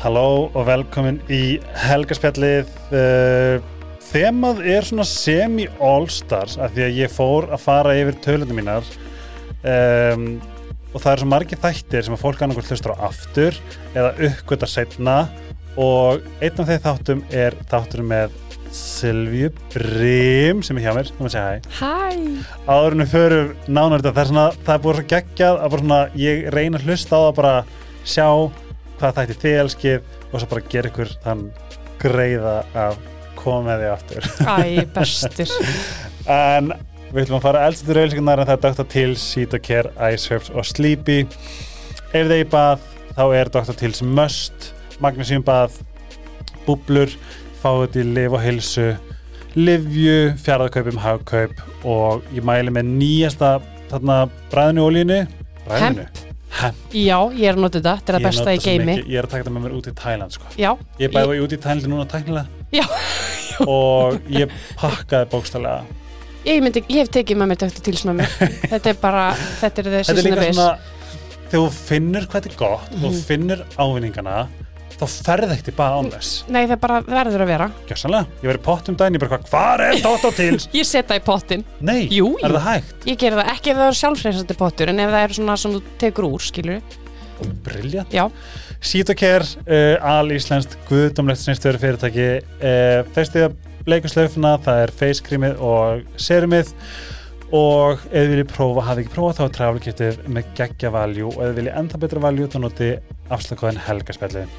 Halló og velkomin í helgarspjallið uh, Þemað er svona semi-all-stars af því að ég fór að fara yfir tölunum mínar. Um, og það er svo margir þættir sem að fólk annarkvæmt hlustur á aftur eða uppgöta setna og einn af þeir þáttum er þátturum með Silvíu Brim sem er hjá mér, þú maður segja hæ. Hæ. Áðurinn við förum nánar þetta það er, svona, það er búið svo geggjað að bara svona, ég reyna að hlusta á það bara sjá hvað þætti þið elskið og svo bara gera ykkur þann greiða að koma því aftur. Æ, bestur. En við ætlum að fara til rauðlíkunar en það er Dr. Tills, Cetocare, Ice Herbs og Sleepy. Ef þið í bað þá er Dr. Tills Must Magnesium bað búblur, fáið til liv og hilsu livju, fjaraðkaupum hagkaup og ég mæli með nýjasta bræðinu ólínu bræðinu Hemp. Já, ég er að nota þetta, þetta er Ég það besta í geimi Ég er að taka þetta með mér út í Thailand sko. Ég er bæði út í Thailand núna tæknilega Já. og ég pakkaði bókstallega ég, myndi, ég hef tekið með mér döktu til með mér Þetta er bara, þetta er Þetta er líka svona þegar þú finnur hvað þetta er gott og Mhm. þú finnur ávinningana þá ferð ekkert í bara ánles Nei, það bara verður að vera. Gjössanlega, ég verið pott um daginn ég bara hvað, er Dr. Tills? Ég setja í pottin, Nei, Jú, er það hægt? ég ger það ekki ef það er sjálfreysandi pottur en ef það er svona sem þú tekur úr, skilur Briljant Já, Cetocare, uh, al-íslenskt guðdómlegt sinnstöður fyrirtæki uh, festiða bleikuslaufna það er face creamið og serumið og ef þið viljið prófa, hafið ekki prófa þá er travelkitið með geggja valjú og ef þið viljið enda betra valjú þá noti afslagkóðin helgaspjallið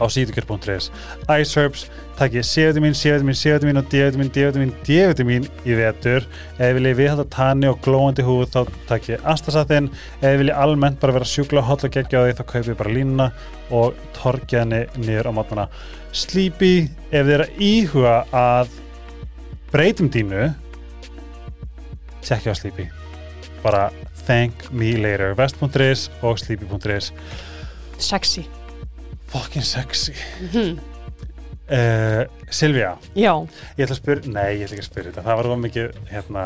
á cetocare.is Ice Herbs, takkið C-vitamin, C-vitamin, C-vitamin og D-vitamin, D-vitamin, D-vitamin í vetur. Ef viljið viðhalda tanni og glóandi húð þá takkið Astasatin ef þið viljið almennt bara vera sjúkla hot og geggja á því þá kaupið bara línuna og torkið henni niður á matmana Sleepy, ef þið er að íhuga að breytum dínu tjekkja á Sleepy. Bara thank me later. Vest.is og sleepy.is sexy fucking sexy. Mm uh, Silvía, Já, ég ætla að spyrja nei, ég ætla ekki að spyrja þetta, það var það mikið hérna,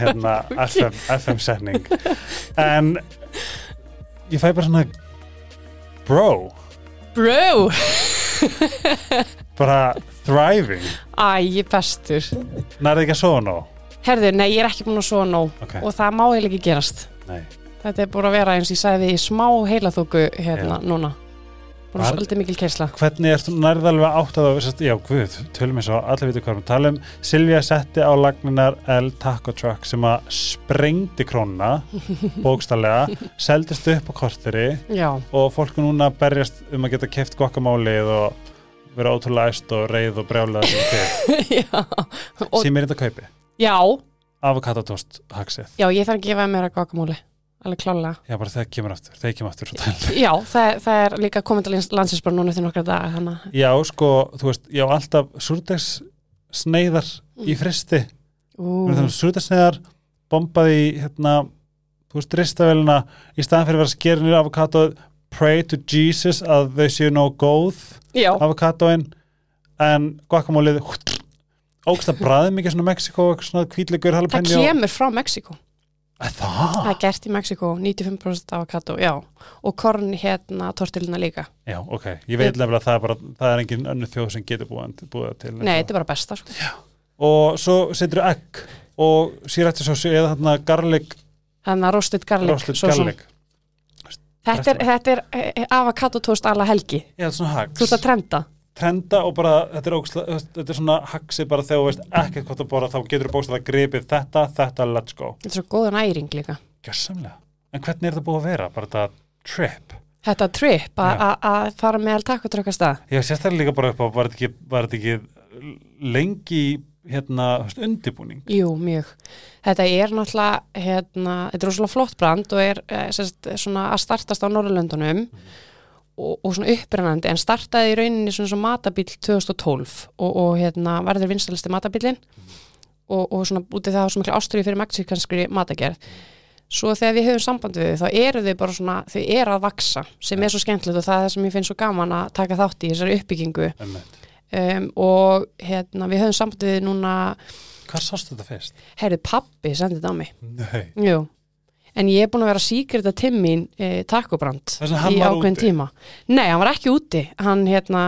hérna FM, FM setning. En ég fæ bara svona bro, bro. Bara thriving. Æ, ég bestur. Nærði ekki að sofa nóg? Herðu, nei, ég er ekki búin að svo nóg. Ok, og það má eiginlega ekki gerast. Nei, Þetta er búin að vera eins og ég sagði í smá heilaþóku hérna Já. núna Búin Var- svolítið mikil keisla. Hvernig er þú nærði alveg átt að það, já, guð, tölum eins og allir veitum hvað við tala um, Silvía setti á lagninar El Taco Truck sem að sprengdi krónuna bókstallega, seldist upp á korteri Já, og fólk er núna berjast um að geta keft gokkamálið og vera ótrúlega æst og reið og brjálega sem er þetta kaupi Já, avokadotost haxið, já, ég þarf að gefa mér að guacamole alveg klálega. já bara þegar kemur aftur þegar kemur aftur Já, það, það er líka komið til landsins bara núna eftir nokkra daga þannig að- já sko, þú veist, já alltaf súrdegs sneiðar í fristi Ú, súrdegsneiðar bombaði hérna, þú veist, ristavélina í staðan fyrir að vera skerinir avokado pray to Jesus að þau séu nóg góð Já, avokadoin en guacamolið ógst að bræði mikið svona Mexiko svona hvítlegur það kemur frá Mexiko Það? Það? er gert í Mexiko, 95% avokado, já. Og korn hérna tortilina líka. Já, ok, ég veit nefnilega að það er bara það er engin önnu þjóð sem getur búið, búið til Nei, þetta er bara besta sko. og svo setur egg og sírætti svo eða þarna garlic, Þannig að roasted garlic, sósu. garlic. Þetta er, þetta er eh, avokado toast alla helgi. Já, þetta er svona Þú hags ert að trenda trenda og bara, þetta er, ógstla, þetta er svona hagsi bara þegar þú veist ekkert hvað það bora þá getur þú bókstæða gripið þetta, þetta, let's go Þetta er svo góðan æring líka Gjössamlega, en hvernig er þetta búið að vera? Bara þetta trip? Þetta trip að- Já. að að fara með takotrökkast að Já, sérstaklega líka bara upp á, var þetta ekki, var þetta ekki lengi hérna, undirbúning Jú, mjög. Þetta er náttúrulega, hérna, þetta er rosalega flott brand og er eh, sérst, svona að startast á Norrlöndunum og, og svona upprennandi en startaði í rauninni svona, svona matabíl 2012 og, og hérna varður vinstalisti matabílinn og, og svona útið það svo mikla ástriði fyrir mexikanskri matagerð. Svo þegar við höfum samband við þau, þá eru þau bara svona, þau eru að vaksa sem er svo skemmtilegt og það er það sem ég finn svo gaman að taka þátt í þessari uppbyggingu. Um, og hérna við höfum samband við núna Hvað sástu þetta fyrst? heyrðu pappi sendið á mig. Nei, Jú, en ég er búin að vera síkrita timmin e, vegna hann í var ákveðin tíma. Nei, hann var ekki úti. Hann, hérna,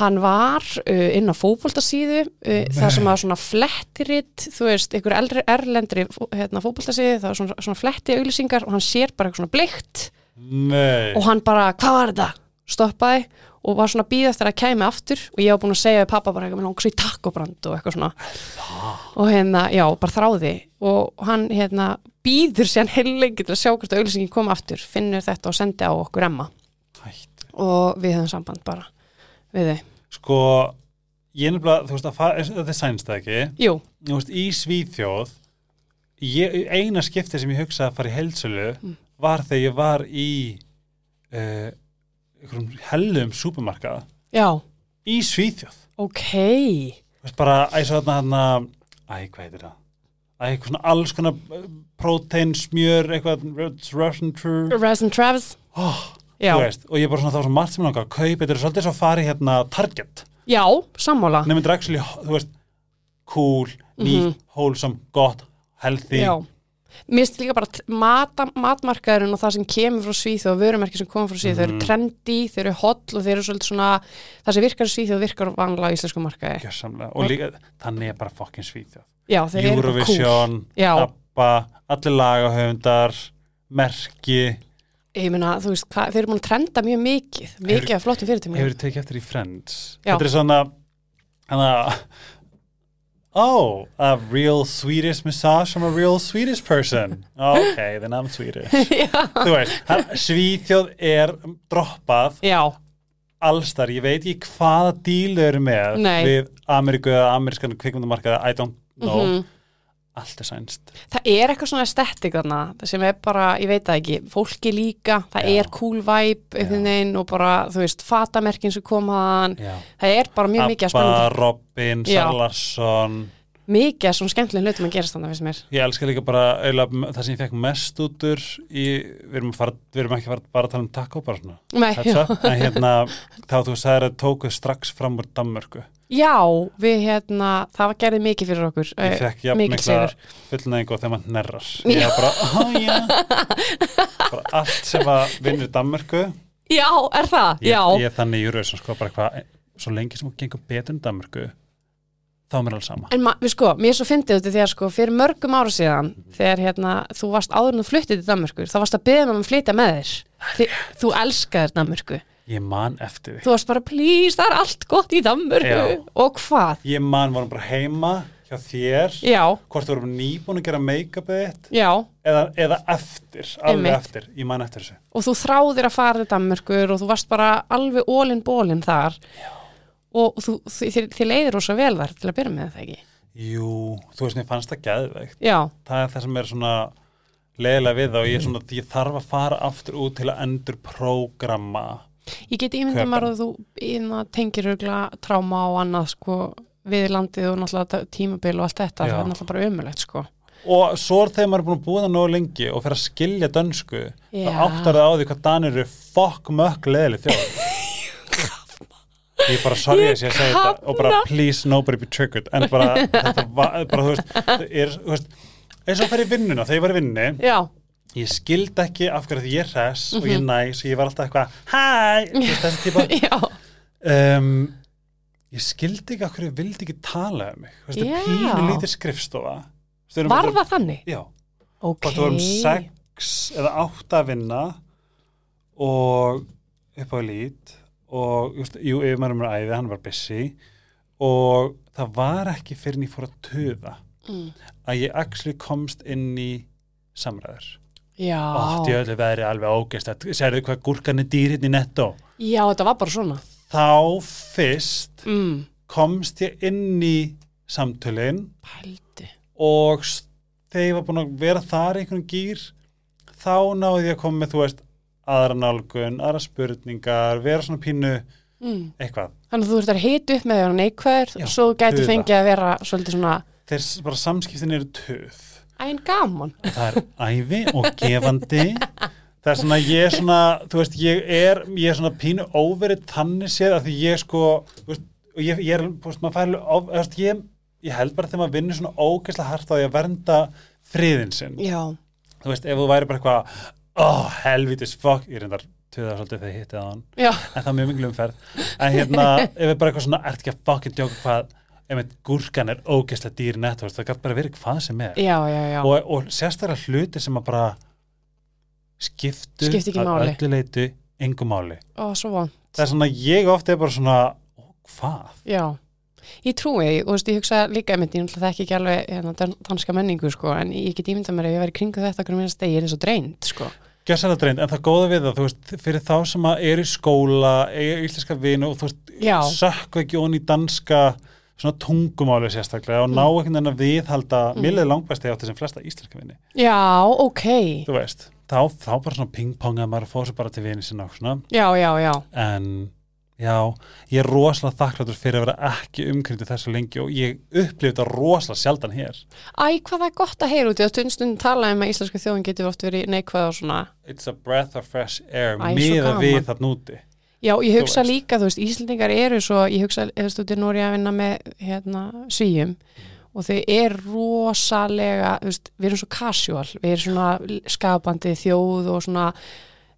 hann var uh, inn á fótboltasíðu uh, það sem að svona flettirit þú veist, ykkur eldri, erlendri hérna, fótboltasíðu, það var svona, svona fletti auglýsingar og hann sér bara eitthvað svona bleikt. Nei, og hann bara, hvað var þetta? stoppaði og var svona býð eftir að kæmi aftur og ég var búin að segja við pappa bara eitthvað með langs í takkobrand og eitthvað svona. Og hérna, já, bara þráði. Og hann hérna býður sér heilengi til að sjá hvort auglýsingin kom aftur finnur þetta og sendi á okkur emma. Hætt. Og við höfum samband bara við þau. Sko, ég er nefnilega, þú veist að þetta sænst það ekki? Jú, Þú veist, í Svíþjóð ég, eina skipti sem ég hugsaði að fara í heilsölu Mm. var þegar ég var í uh, hellum súpermarkaða. Já, í Svíþjóð. Ok. Þú veist, bara, æ, svo þarna, þarna æ, hvað heitir það? Æ, eitthvað svona alls konar uh, prótein, smjör, eitthvað Russian True. Resin Travis. Oh, veist, og ég bara svona þá svo margt sem langar að kaupa, þetta er svolítið svo að fara í hérna Target, já, sammála. Nefnir actually, þú veist cool, nýtt, wholesome, gott healthy. Já, mér finnst líka bara t- mata, matmarkaðurinn og það sem kemur frá Svíþjóð og vörumerki sem komur frá Svíþjóð, þau eru Mhm. trendy, þau eru holl og þau eru svolítið svona, það sem virkar í Svíþjóð virkar vanlega á íslensku markaði. gjörsamlega, og líka þannig er bara fokkin Svíþjóð Já, cool. Eurovision, Já. ABBA allir lagahöfundar merki, Ég meina, þú veist, hvað, þau eru búin að trenda mjög mikið, mikið af flottum fyrirtum. hefur tekið eftir í Friends Já. þetta er svona hana, oh, a real Swedish massage from a real Swedish person ok, then I'm Swedish þú veist, Svíþjóð er droppað já, allstar, ég veit ekki hvaða díl þau eru með Nei. við Ameríku eða amerískan kvikmyndamarkaði, I don't know Mhm. allt er sænst það er eitthvað svona estetik þarna, sem er bara, ég veit það ekki, fólki líka, það Já. er cool vibe veginn og bara, þú veist, fatamerkin sem komaðan, Já. það er bara mjög mikið að Abba, spennandi, Robin. Salarsson mikið að svona skemmtilegum hlutum að gerast þannig, finnst mér. ég elska líka bara eiginlega, það sem ég fekk mest út úr í, við erum, að fara, við erum ekki að fara bara að tala um taco bara svona Nei, en hérna þá þú sagðir að tóku strax fram úr Danmörku Já, við hérna, það var gerðið mikið fyrir okkur. ég eh, fekk jafn mikla fullnæðingu og þegar maður nerrar ég er bara, yeah. bara allt sem að vinnur Danmörku Já, er það? ég, ég er þannig í Eurovision sko bara hvað, svo lengi sem hún gengur betur en Danmörku þá er mér alveg sama En við sko, mér er svo fyndið því að sko fyrir mörgum ára síðan, þegar hérna þú varst áður en þú fluttið til Danmörku, þá varst að beða mig um að flytja með þér. Þi, þú elskaðir Danmörku. ég man eftir því Þú varst bara, please, það er allt gott í Danmörku. Og hvað? ég man vorum bara heima hjá þér Já, hvort þú vorum nýbúin að gera make-upið þitt eða, eða eftir, alveg Einmitt. eftir ég man eftir þessu Og þú þráðir að fara til Danmörkur og þú varst bara alveg ólinn bólinn þar. Já. Og þú, þið, þið leiðir rosa vel þar til að byrja með það ekki. jú, þú veist, mér fannst það geðveikt Já, það er það sem er svona leiðilega við og ég, svona, ég þarf að fara aftur út til að endur prógramma Ég get ímyndað Köpen. maður að þú ína, tengir örgla tráma og annað sko við landið og náttúrulega tímabil og allt þetta, Já. það er náttúrulega bara umulegt sko. og svo er þegar maður er búin að búa það nógu lengi og fer að skilja dönsku Já. þá áttar það á því hvað danir eru fokk mökk leiðileg þjóð ég bara sorry að ég segi þetta og bara please nobody be triggered. En bara, þetta var, bara þú veist, þú veist eins og í vinnuna, þegar ég var í vinnunni Já, ég skildi ekki af hverju því ég er hress og Mhm. ég er næs og ég var alltaf eitthvað hæ, þú þessi típa. Um, ég skildi ekki af hverju ég vildi ekki tala um mig. Þú það er pínu lítið skrifstofa. Þú erum var það þannig? Já, Ok. hvort við vorum sex eða átta að vinna og upp á lít og just, jú, yfirmærum er æði, hann var busy og það var ekki fyrir en ég fór að tuða Mm. að ég actually komst inn í samræður Já, og djöðlega veðri alveg ógest að sérðu hvað gúrkan er dýr hérna í netto já, þetta var bara svona. þá fyrst Mm. komst ég inn í samtölin Pældi. og þegar ég var búin að vera þar einhvern gýr þá náði ég að koma með þú veist aðra nálgun, aðra spurningar vera svona pínu Mm. eitthvað Þannig að þú ert að hita upp með því að neikvæður Já, svo þú gæti tuða. fengið að vera svolítið svona þeir s- bara samskiptin eru töð æn gaman. það er æfi og gefandi það er svona ég er svona þú veist ég er, ég er svona pínu óverið þannig séð að því ég sko þú veist, og ég, ég er, þú veist, maður of- þú veist, ég, ég held bara þegar maður vinnur svona ógeðslega hart á því að vernda friðin sinn Já, þú veist, ef þú væri bara eitthvað oh, helvitis, fuck, ég reyndar töða svolítið þegar ég hitti það hann, já, en það er mjög miklu umferð. En hérna, ef við bara eitthvað svona ert ekki að fucking djóka hvað, ef gúrkan er ógeðslega dýr veist, það gætt bara verið hvað sem er. Já, já, já. og, og sérstaklega hluti sem að bara skiptu Skipta ekki að máli. öllu leiti engu máli. Ó, svo von það er svona, ég ofta er bara svona ó, hvað? Já, ég trúi því og þú veist, ég hugsa líka einmitt, ég náttúrulega þekki ekki alveg hérna, dan- danska menningu, sko, en ég get ímyndað mér að ég væri kringu þetta hvernig minnst degi, ég er svo dreint, sko. Gjössalega dreint, en það góða við það, þú veist, fyrir þá sem að eru í skóla, eiga íslenska vinu og þú veist, sökku ekki onni danska svona tungumáli sérstaklega og ná Mm. einhvern veginn að viðhalda, mm. mér leði langbæst ég átti sem flesta íslenska vini, Já, ok, þú veist, þá, þá bara svona pingpong að maður fór sér bara til vini sinna og svona, já, já, já, en já, ég er rosalega þakkláttur fyrir að vera ekki umkringdu þessu lengi og ég upplifði þetta rosalega sjaldan hér. Æ, hvað það er gott að heyra út í að stundstund tala um að íslenska þjóðin getur oft verið neikvæð og svona. It's a breath of fresh air, miða við þarna úti. Já, ég hugsa líka, þú veist, Íslendingar eru svo, ég hugsa, eða stútið Nóri að vinna með, hérna, svíjum og þau eru rosalega, þú veist, við erum svo casual, við erum svona skapandi þjóð og svona,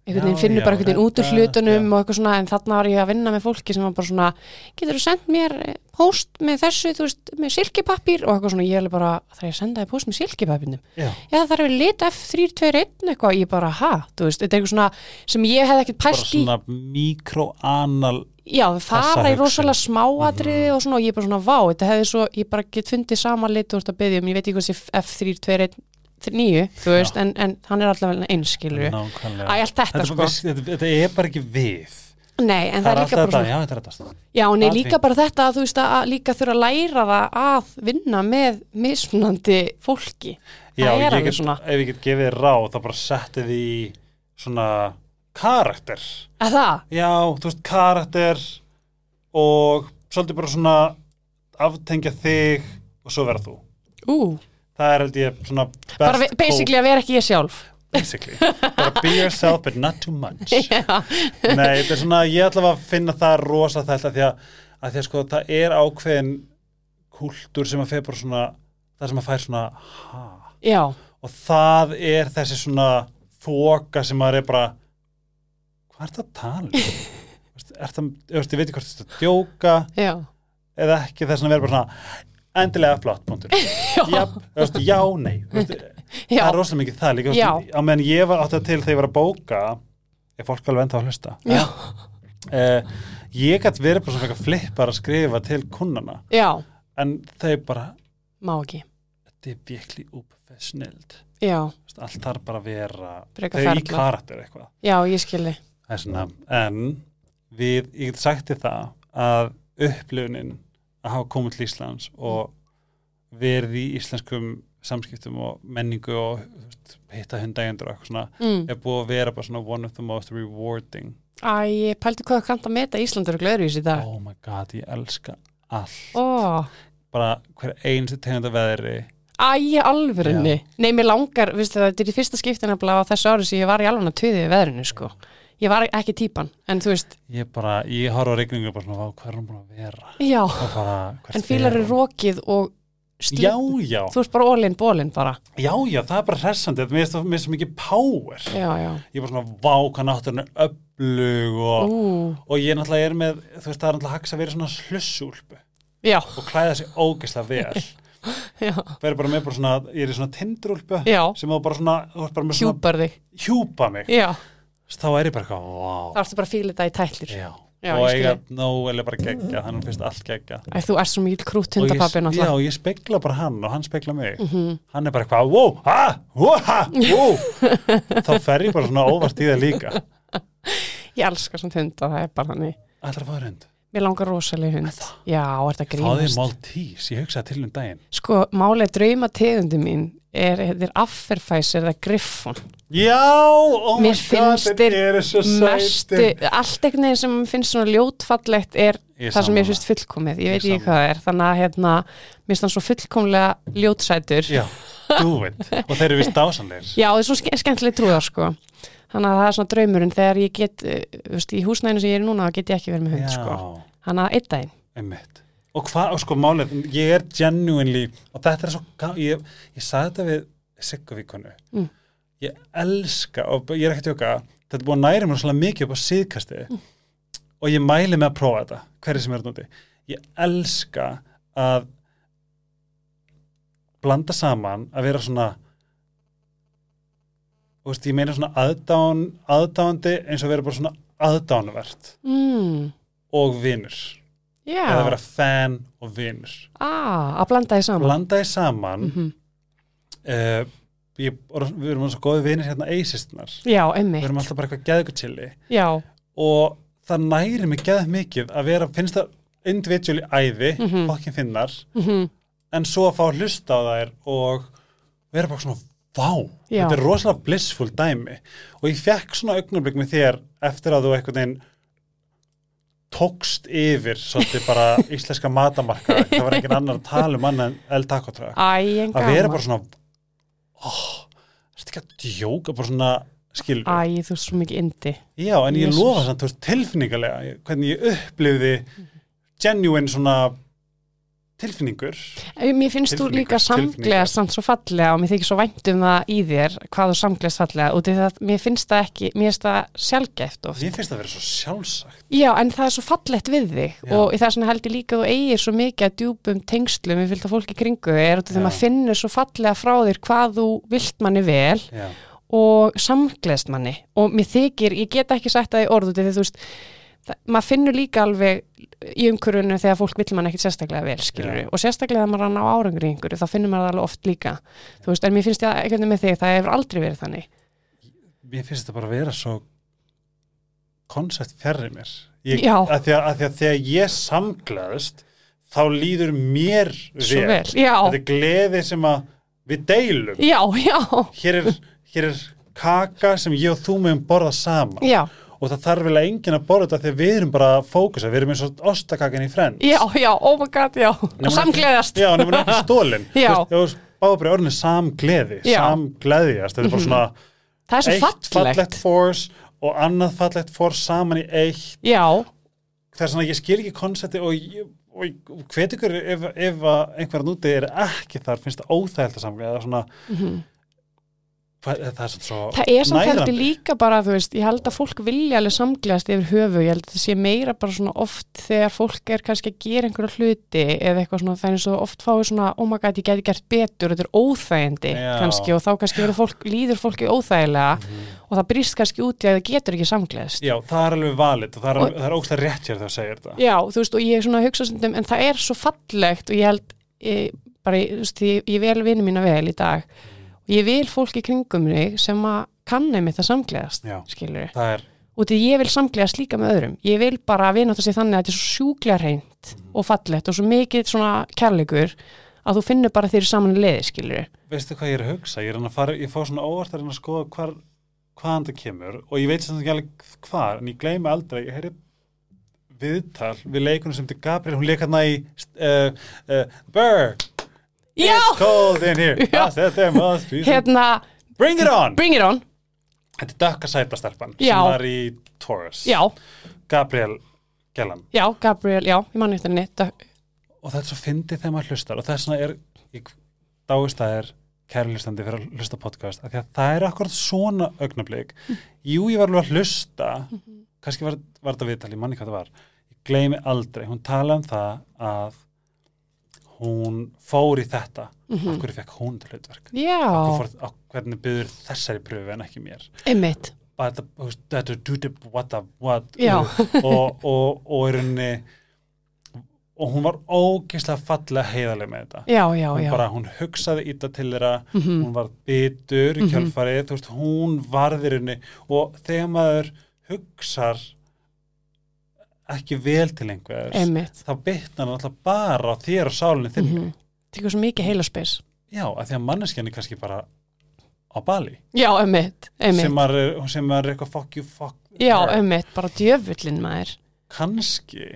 einhvern veginn finnur já, bara einhvern veginn út úr hlutunum já. og eitthvað svona, en þarna var ég að vinna með fólki sem var bara svona, getur þú sendt mér eh, póst með þessu, þú veist, með silkipappír? Og eitthvað svona, ég er bara, það er að senda þér póst með silkipappírnum Já. já það er lit F321 eitthvað, ég bara, ha, þú veist, þetta er eitthvað svona sem ég hef ekkert Bara pælt í. svona mikroanal já, þau fara í rosalega smáatriði og svona og ég er bara svona, vá, þetta hefði svo ég bara get fundið sama lit og þetta byggja um, ég veit ekki hvað sé F321 þú veist, en, en hann er alltaf einskilur þetta, sko þetta, er bara ekki við. Nei, en það, er líka bara þetta, svona já, er. Já, Það líka bara þetta að þú veist að líka þurfa að læra það að vinna með mismunandi fólki Já, Það ég get, ef ég get gefið ráð, þá bara setti því í svona karakter. að það, Já, þú veist, karakter og svolítið bara svona aftengja þig og svo vera þú. ú, Það er held ég svona bara basically að vera ekki ég sjálf basically. bara be yourself but not too much. Já, Nei, þetta er svona, ég ætla að finna það rosa þetta því að, að því að sko það er ákveðin kúltúr sem að fer bara svona, það sem að fær svona ha, já, og það er þessi svona þoka sem maður er bara hvað er þetta að tala um? Er það, ég veit ekki hvort þetta er að djóka já eða ekki þess að vera bara svona endilega flott, punktur. Já, veist, já, nei. Veist, Já, það er rosalega mikið það líka veist, á meðan ég var átt að til þegar ég var að bóka er fólk alveg enda að hlusta. Uh, ég gætt verið bara svona flippar að skrifa til kunnana já, en þau bara, má ekki. Þetta er virkli upefesnild Já, allt þarf bara að vera Frekar þau í ferla. karakter eitthvað. Já, ég skilji. Er en við, ég get sagt þér það að upplifunin að hafa komið til Íslands og verið í íslenskum samskiptum og menningu og veist, hitta hundægendur og eitthvað svona mm. er búið að vera bara svona one of the most rewarding. Æ, ég pældi hvað það kannt að meta Íslandur og glöðurís í dag. Oh my god, ég elska allt. Ó, bara hver einstu tegunda veðri. Æ, alvörunni. Nei, mér langar, veistu það, þetta er í fyrsta skiptin að á þessu ári sem ég var í alveg að töði við veðrinu, sko Ég var ekki típan, en þú veist ég bara, ég horf á regningu bara svona, hvað er hún búin að vera? Já, bara, en fílar eru rókið og já, slip já, Þú veist bara ólinn bólinn bara. Já, já, það er bara hressandi. Mér finnst það það mikið power. Já, já. Ég er bara svona, vá, hvað náttúrulega er öflug og, og ég náttúrulega er með, þú veist, það er náttúrulega haks að vera svona hlussúlpu já, og klæða sig ógeðslega vel. Já, vera bara með bara svona, ég er í svona tindrúlpu já. sem þú bara svona, Hjúpar mig, Já, þá er ég bara eitthvað, þá vá ertu bara að fíla þetta í tætlir já. Já, og ég skil. nóg bara gegja, þannig finnst allt gegja. Æ, þú ert svo mikil krút Og hundapappi Já, ég spegla bara hann og hann spegla mig. Mhm. hann er bara eitthvað, wow, ha, wow, ha, wow þá fer ég bara svona óvart í það líka. Ég elska svona hunda, það er bara þannig. Ætlar að fá þér hund? Mér langar rosalega hund. Já, er þetta Fá þér grínast Maltís, ég hugsaði til um daginn. Sko, málega drauma tegundu mín er, þetta er Afferfæsir eða Griffon. Já, oh my god, þeir eru svo mestu, sætir allt einhvern veginn sem finnst svona ljótfallegt er Ég það sem mér sammála. finnst fullkomið, ég Ég veit ekki hvað það er. Þannig að hérna, mér finnst hann svo fullkomlega ljótsætur. Já, þú veit. Og þeir eru vist dásanleir Já, það er svo ske skemmtileg trúðar sko. Þannig að það er svona draumurinn. Þegar ég get uh, veist, í húsnæðinu sem ég er núna get ég ekki verið með hund sko. Þannig að einn daginn. Einmitt Og hvað, og sko málið, ég er genuinely og þetta er svo, ég, ég sagði þetta við Sigguvíkonu Mm. ég elska og ég er ekki að tjóka þetta er búin að næra mér svolítið mikið upp á síðkasti Mm. og ég mæli með að prófa þetta hverju sem er þetta úti ég elska að blanda saman að vera svona þú veist, ég meina svona aðdán, aðdáandi eins og vera bara svona aðdánuvert mm. og vinur já, eða vera fan og vinur. Ah, að blanda því saman. Blanda því saman. Mm uh, ég, við erum svo góði vinir hérna eisistnar já, við erum alltaf bara eitthvað geðgutilli já, og það næri mig geð mikið að vera, finnst það individually æði, mm Mhm. fokkin finnar mm en svo að fá að hlusta á þær og vera bara svona vá, Já. þetta er rosalega blissful dæmi. Og ég fekk svona augnablik með þér eftir að þú einhvern veginn tókst yfir svolítið bara íslenska matamarka það var engin annar að tala um annað en El Taco Truck. Æ, að vera bara svona oh, þetta ekki að djóka? Bara svona skilur. Æ, þú er svo mikið indi Já, en ég Jesús. lofa samt, þú veist, tilfinningalega, ég- hvernig ég upplifði genuine svona tilfinningur. Mér finnst þú líka samglega samt svo fallega og mér þykir svo vænt um það í þér hvað þú samglegast fallega út í það að mér finnst það ekki, mér finnst það sjálfgæft oft. Ég finnst það að vera svo sjálfsagt. Já, en það er svo fallegt við þig Já. og í þess vegna held ég líka að þú eigir svo mikið að djúpum tengslum við fylgta fólki kringu þér og þegar Já. maður finnur svo fallega frá þér hvað þú vilt manni vel Já, og samgleðst manni og mér þykir, ég get ekki sagt það í orðu það, maður finnur líka alveg í umhverfunu þegar fólk vill mann ekkit sérstaklega vel, skilur Já. og sérstaklega þegar maður að ná árangur í einhverju, þá finnur maður það alveg oft líka þú veist, en mér finnst ég að einhvern veginn með þig, það hefur aldrei verið þannig mér finnst þetta bara að vera svo koncept fjarrir mér. Ég. Að því að, að því að þegar ég samglaðist, þá líður mér svo vel. vel, Þetta er gleði sem að við deilum. já, já Hér er, hér er kaka sem ég og þú meðum borða saman. já, og það þarf vel að enginn að borða þetta að við erum bara að fókusa, við erum eins og ostakakan í frend já, já, oh my god, já. Og samgleðast já, nefnum ekki stólin Já. báða bara orðinu samgleði samgleðjast, þetta er bara svona það er svo eitt fallegt, force og annað fallegt force saman í eitt. Já, það er svona, ég skil ekki konsepti og, ég- og, ég- og hvet ykkur ef, ef einhverjan úti er ekki þar finnst það óþægilt að samgleða svona, hvað, það er svo það er samt heldur líka bara, þú veist, ég held að fólk vilja alveg samgleðast yfir höfu, ég held að það sé meira bara svona oft þegar fólk er kannski að gera einhverja hluti eða eitthvað svona, það er eins og oft fáið svona, oh my god, ég geti gert betur, þetta er óþægindi Já. kannski. Og þá kannski fólk, líður fólki óþægilega og það brýst kannski út í að það getur ekki samgleðast. já, það er alveg valið og það er, er ógstlega rétt hér þegar það segir þetta. Já, þú veist, og ég er svona að hugsa stundum, en það er svo fallegt og ég held, ég, bara, þú veist, ég, ég vel vinnu mína vel í dag ég vil fólki kringum mig sem að kann einmitt að samgleðast, skilur það er og því ég vil samgleðast líka með öðrum. Ég vil bara að sé þannig að þetta er svo sjúklega reynd og fallegt og svo mikið svona kærleikur að þú finnur bara þeirri saman í liði, skilur veistu hvað ég er að hugsa, ég er að fara ég fá svona óvart að reyna að skoða hvar, hvaðan það kemur og ég veit sem ekki alveg hvar en ég gleymi aldrei, ég heyri viðtal við leikunum sem til Gabriel. Hún leik hérna í uh, uh, Burr, it's cold in here. I said there must be hérna, bring it on. bring it on. Þetta er dökka sætastelpan sem var í Taurus. Já, Gabriel Gellan. Já, Gabriel, já, ég manni þetta neitt og það er svo fyndið þegar maður hlustar. Og þess vegna er ég dáist að er kæri hlustandi fyrir að hlusta podcast því að það er akkurat svona augnablík jú ég var alveg að hlusta. Kannski var, var þetta viðtal, ég manni hvað það var. Ég gleymi aldrei, hún talaði um það að hún fór í þetta af hverju fekk hún til hlutverk? Fór, hvernig byður þessari pröfu en ekki mér? Einmitt. Þetta, þetta do the what the what og, og, og í rauninni og hún var ógeðslega fallega heiðarlega með þetta. Já, já, hún bara, hún hugsaði íta til þeirra Mhm. hún var bitur í kjálfarið þú veist, hún varði rauninni og þegar maður hugsar ekki vel til einhvers þá bitnar hann alltaf bara á þér og sálinni þinni. Mm Tekur svo mikið heilaspes. Já, af því að manneskjan er kannski bara á bali. Já, einmitt sem sem er eitthvað fuck you, fuck Já, einmitt, bara djöfullin maður. Kannski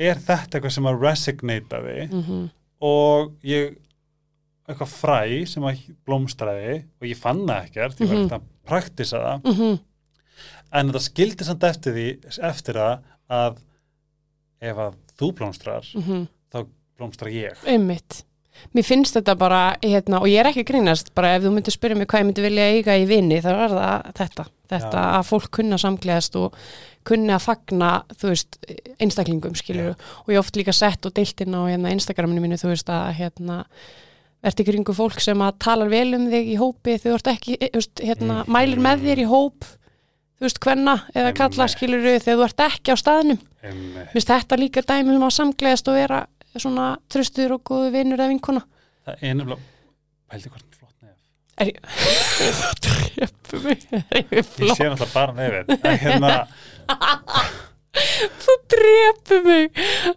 er þetta eitthvað sem að resignataði mm og ég eitthvað fræ sem að blómstraði og ég fann það ekkert, ég var Mhm. ekkert að praktisa það. -hmm. En þetta skildi samt eftir því eftir það að ef að þú blómstrar Mm þá blómstrar ég. Einmitt. Mér finnst þetta bara, hérna, og ég er ekki grínast, bara ef þú myndir spyrja mig hvað ég myndi vilja eiga í vini, þá er það þetta, þetta Já. að fólk kunna samgleðast og kunna að fagna, þú veist, einstaklingum, skilur og ég oft líka sett og deilt inn á hérna, Instagraminu mínu, þú veist, að hérna, verði kringu fólk sem að talar vel um þig í hópi, þú ert ekki, veist, hérna, mælir með þér í hóp, þú veist, hvenna eða kalla, skilur þegar þú ert ekki á staðnum. Finnst þetta líka dæmi um að samgleðast og vera svona tröstuður og góðu vinnur eða vinkona. það er nefnilega pældi hvort flott nef Er ég... Það trefur mig. Er ég ég flott? sé náttúrulega bara nefið en hérna, Þú trefur mig.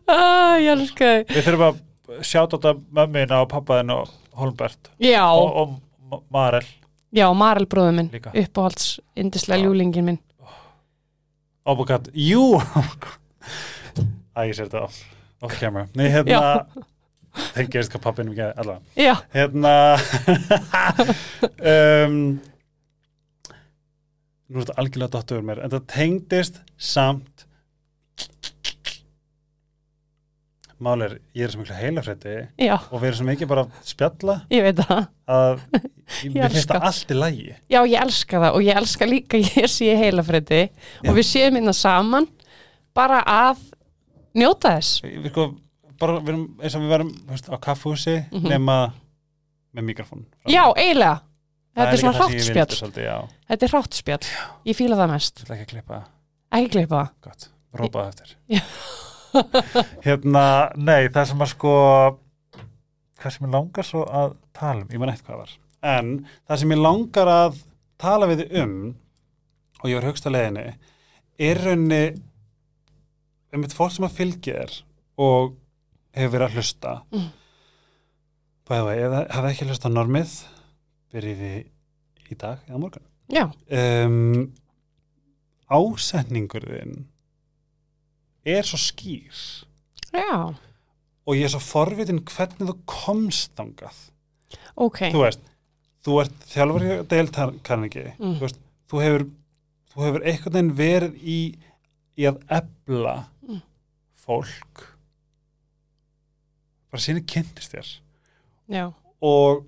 Ah, ég elska þig. við þurfum að sjáta þetta mömmina og pappaðin og Holmbert Já, og, og Ma- Marel já, Marel bróður minn. Uppáhalds indislega Já. ljúlingin minn. oh. My god, jú Æ, ég sér þetta off, camera. Nei, hérna Tengist hvað pappinum ekki allavega. Hérna um, Nú er þetta algjörlega dottur mér En það tengdist samt Mál er, ég er svo miklu heilafrætti og við erum svo mikið bara að spjalla ég veit það. að mér finnst það allt í lægi Já, ég elska það og ég elska líka ég sé heilafrætti og við séum innan saman bara að njóta þess. Við sko, bara við erum eins og við verum á kaffhúsi Mhm. nema með mikrofón Já, eiginlega. Þetta er svona ég vildi hráttspjall. Þetta er hráttspjall. Ég fíla það mest. ekki klippa Ekki klippa rópaði eftir Já. Hérna, nei, það sem að sko hvað sem ég langar svo að tala um, ég man eitt hvað var. En það sem ég langar að tala við um og ég var högst að leiðinni er raunni um eitt fólk sem að fylgja þér og hefur verið að hlusta. Mm. ef það hafa ekki hlusta normið byrjiði í dag eða morgun? Já, um, ásetningur þinn er svo skýr já, og ég er svo forvitin hvernig þú komst þangað ok. þú veist, þú ert þjálfur Dale Carnegie Mm. þú, þú hefur þú hefur einhvern veginn verið í, í að ebla Mm. fólk bara síni kynntist þér Já, og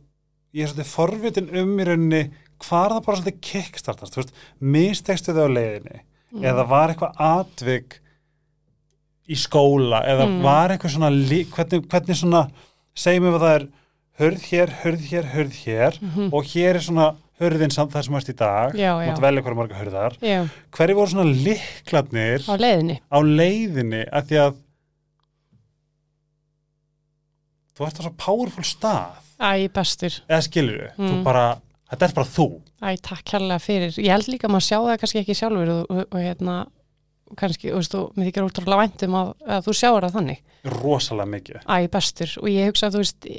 ég er svolítið forvitin um í rauninni hvar það bara svolítið kickstartast, þú veist, mistekstu þau á leiðinni Mm. eða var eitthvað atvik í skóla eða Mm. var eitthvað svona hvernig, hvernig svona, segjum við að það er hörð hér, hörð hér, hörð hér Mhm. og hér er svona hörðin samt það sem varst í dag mátt velja hverju marga hörðar já, hverju voru svona liklarnir á leiðinni. á leiðinni að því að þú ert á svo powerful stað Æ, bestur. eða skilur við, þú Mm. bara þetta er bara þú Æ, takk kærlega fyrir. Ég held líka að maður sjá það kannski ekki sjálfur og, og, og hérna, kannski, og veist þú, mér þykir útrúlega væntum að, að þú sjáur það þannig. rosalega mikið Æ, bestur. Og ég hugsa að þú veist,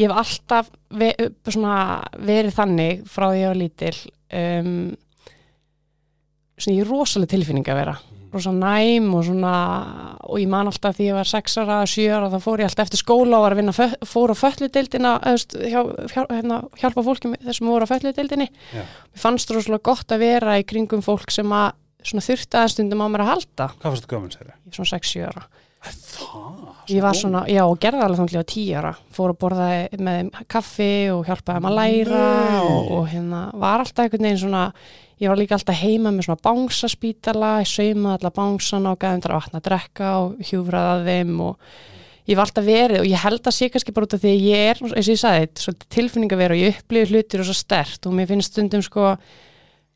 ég hef alltaf ve svona, verið þannig frá því að ég var lítil. Um, svona, ég er rosalega tilfinning að vera. rosa næm og svona og ég man alltaf því ég var 6 ára, 7 ára þá fór ég alltaf eftir skóla og var að vinna fór á fölludeildina hjá, hjá, hérna, hjálpa fólki þessum voru á fölludeildinni Já. mér fannst rosalega gott að vera í kringum fólk sem að svona þurfti aðeins stundum á mér að halda hvað þú gömul sér? ég er svona 6-7 ára það? ég var svona, já og gerði alveg á 10 ára fór að borða með kaffi og hjálpaði þeim að læra Nei. og, og hérna var alltaf einhvern veginn svona ég var líka alltaf heima með svona bánsaspítala ég saumaði alla bánsana og gæði að vatna að drekka og hjúfraði að þeim og ég var alltaf verið og ég held að sé kannski bara út af því að ég er, eins og ég sagði, svolítið tilfinning að vera og ég upplifir hlutir og svo stert og mér finnst stundum sko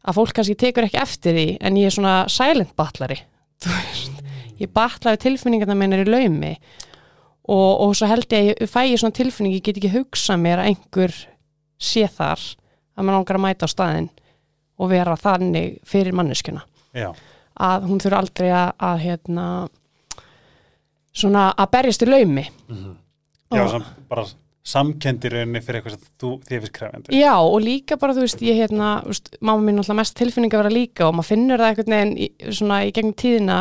að fólk kannski tekur ekki eftir því en ég er svona silent batlari ég batlaði tilfinningarna meinar í laumi og, og svo held ég að ég fæ ég svona tilfinning ég get ekki hugsað mér að einhver sé þar að maður langar að mæta á staðinn og vera þannig fyrir manneskuna já, að hún þurfa aldrei að, að hérna svona að berjast í laumi. Já Og- bara samkendir rauninni fyrir eitthvað sem þú þið finnst krefendi Já, og líka bara, þú veist, ég hérna, veist, mamma mín alltaf mest tilfinning að vera líka og maður finnur það einhvern veginn í, svona í gegnum tíðina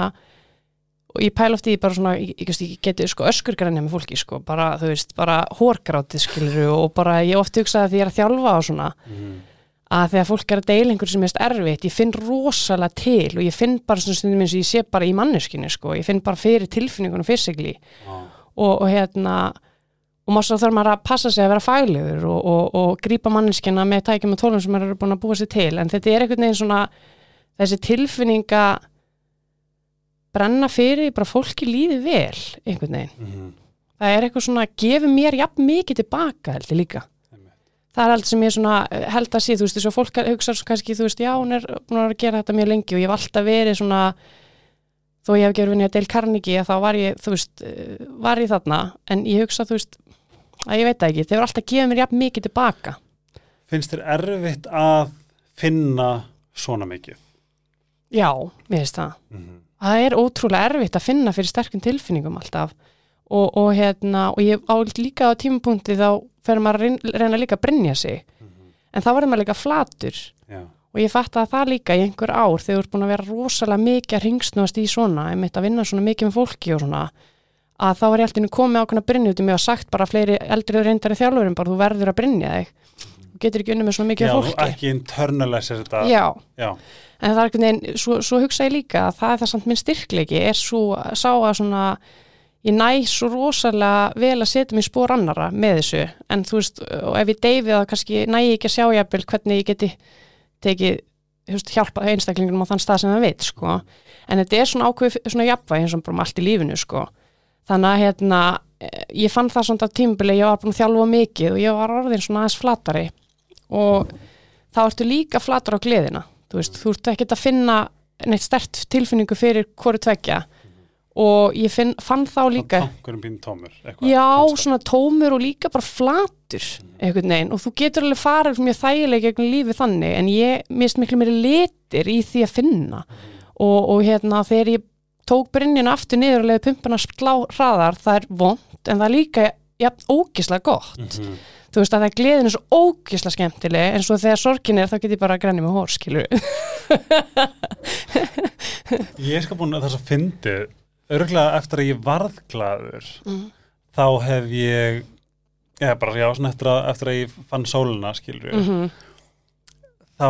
og ég pæla oft í bara svona, ég, ég, ég geti sko öskurgrænja með fólki, sko, bara, þú veist, bara hórgrátið, skilur, og bara ég oft hugsaði að því ég er að þjálfa og svona Mhm. að þegar fólk er að deila einhver sem er erfitt, ég finn rosalega til og ég finn bara svona stundum eins og ég sé bara í manneskinu, sko, ég finn bara fyrir tilfinningunum Já. og, og hérna og maður svo þarf maður að passa sig að vera faglegur og, og, og grípa manneskina með tækjum og tólum sem maður eru búin að búa sér til. En þetta er einhvern veginn svona þessi tilfinninga brenna fyrir bara fólki líði vel einhvern veginn. Mhm. það er eitthvað svona, gefur mér jafn mikið tilbaka held ég líka. Það er allt sem ég svona eh, held að sé þú veist, þess að fólk hugsa svo kannski, þú veist, já, hún er búin að að gera þetta mjög lengi og ég hef alltaf verið svona þó ég hef verið vinni að Dale Carnegie að þá var ég, veist, eh, var ég þarna. En ég hugsa, þú veist, að ég veit það ekki þeir eru alltaf að gefa mér jafn mikið tilbaka Finnst þér erfitt að finna svona mikið? já, mér finnst það Mhm. það er ótrúlega erfitt að finna fyrir sterkum tilfinningum alltaf og, og hérna, og ég á líka á tímapunkti þá fer maður að reyna- líka að brynja sig en þá verður maður líka flatur Já. og ég fatt að það líka í einhver ár þegar þú ert búin að vera rosalega mikið að ringsnúast í svona, einmitt að vinna svona mikið með fólki og svona, að þá var ég alltaf komið ákveðna brynja út um mig og sagt bara fleiri eldri reyndari þjálfurum bara þú verður að brynja þig. Þú getur ekki unni með svona mikið Já, fólki. ekki internalisir þetta. Já, Já. en það er einhvern veginn, svo, svo hugsa ég líka að það er það samt minn styrkleiki, er svo sá að svona, ég næ svo rosalega vel að setja mér spór annara með þessu, en þú veist og ef ég deyfi það kannski næ ég ekki að sjá jafnvel hvernig ég geti tekið þú veist, hjálpað einstaklingunum á þann stað sem það veit, sko, en þetta er svona ákveð svona jafnvæg eins og bara um allt í lífinu, sko þannig að hérna eh, ég fann það svona á tímabili, ég var búin að þjálfa mikið og ég var orðin svona aðeins flatari. Og þá ertu líka flatur á gleðina þú veist, þú ert ekkert að finna neitt stert tilfinningu fyrir hvoru tvekja og ég finn, fann þá líka tómur. já, svona tómur og líka bara flatur einhvern veginn. Og þú getur alveg farið mjög þægilega gegn lífi þannig en ég mist miklu meiri litir í því að finna. Og, og hérna þegar ég tók brynjuna aftur niður og leiði pumpuna slá hraðar það er vond en það er líka ja, ógislega gott Mhm. þú veist að það er gleðin er svo ógislega skemmtileg en svo þegar sorgin er þá get ég bara að grenni með hór skilur Ég er sko búin að það svo fyndið, örgulega eftir að ég varð glaður, Mm. þá hef ég, eða bara já, eftir að, eftir að ég fann sóluna, skilur mm -hmm. þá,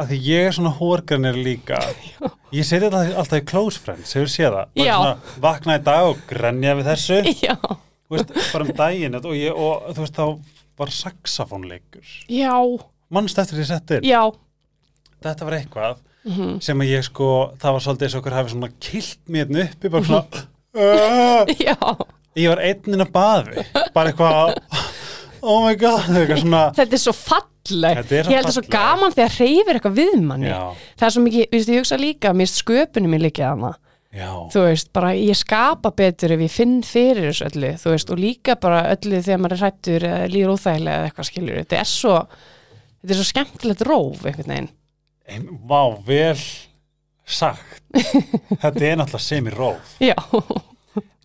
að því ég er svona hórganir líka, ég seti þetta alltaf í close friends, hefur séð það, bara svona vakna í dag og grenja við þessu, veist, bara um daginn og, ég, og þú veist, þá var saxafónleikur, já, mannst eftir því settir, já. Þetta var eitthvað mm sem að ég sko, það var svolítið eins og okkur hafi svona kilt mér hérna uppi, bara svona uh, já, ég var einninn að baði bara eitthvað oh my god, eitthvað svona. Þetta er svo falleg. Ég held að svo gaman þegar reyfir eitthvað við manni. Já, það er svo mikið, þú veist, ég hugsa líka mér sköpunum mér líka hana. Já, þú veist, bara ég skapa betur ef ég finn fyrir þessu öllu, þú veist, og líka bara öllu þegar maður er hrættur líður óþægilega eða eitthvað skilur, þetta er svo þetta er svo skemmtilegt róf einhvern veginn. Ein, vá, vel sagt. Þetta er náttúrulega sem í róf já,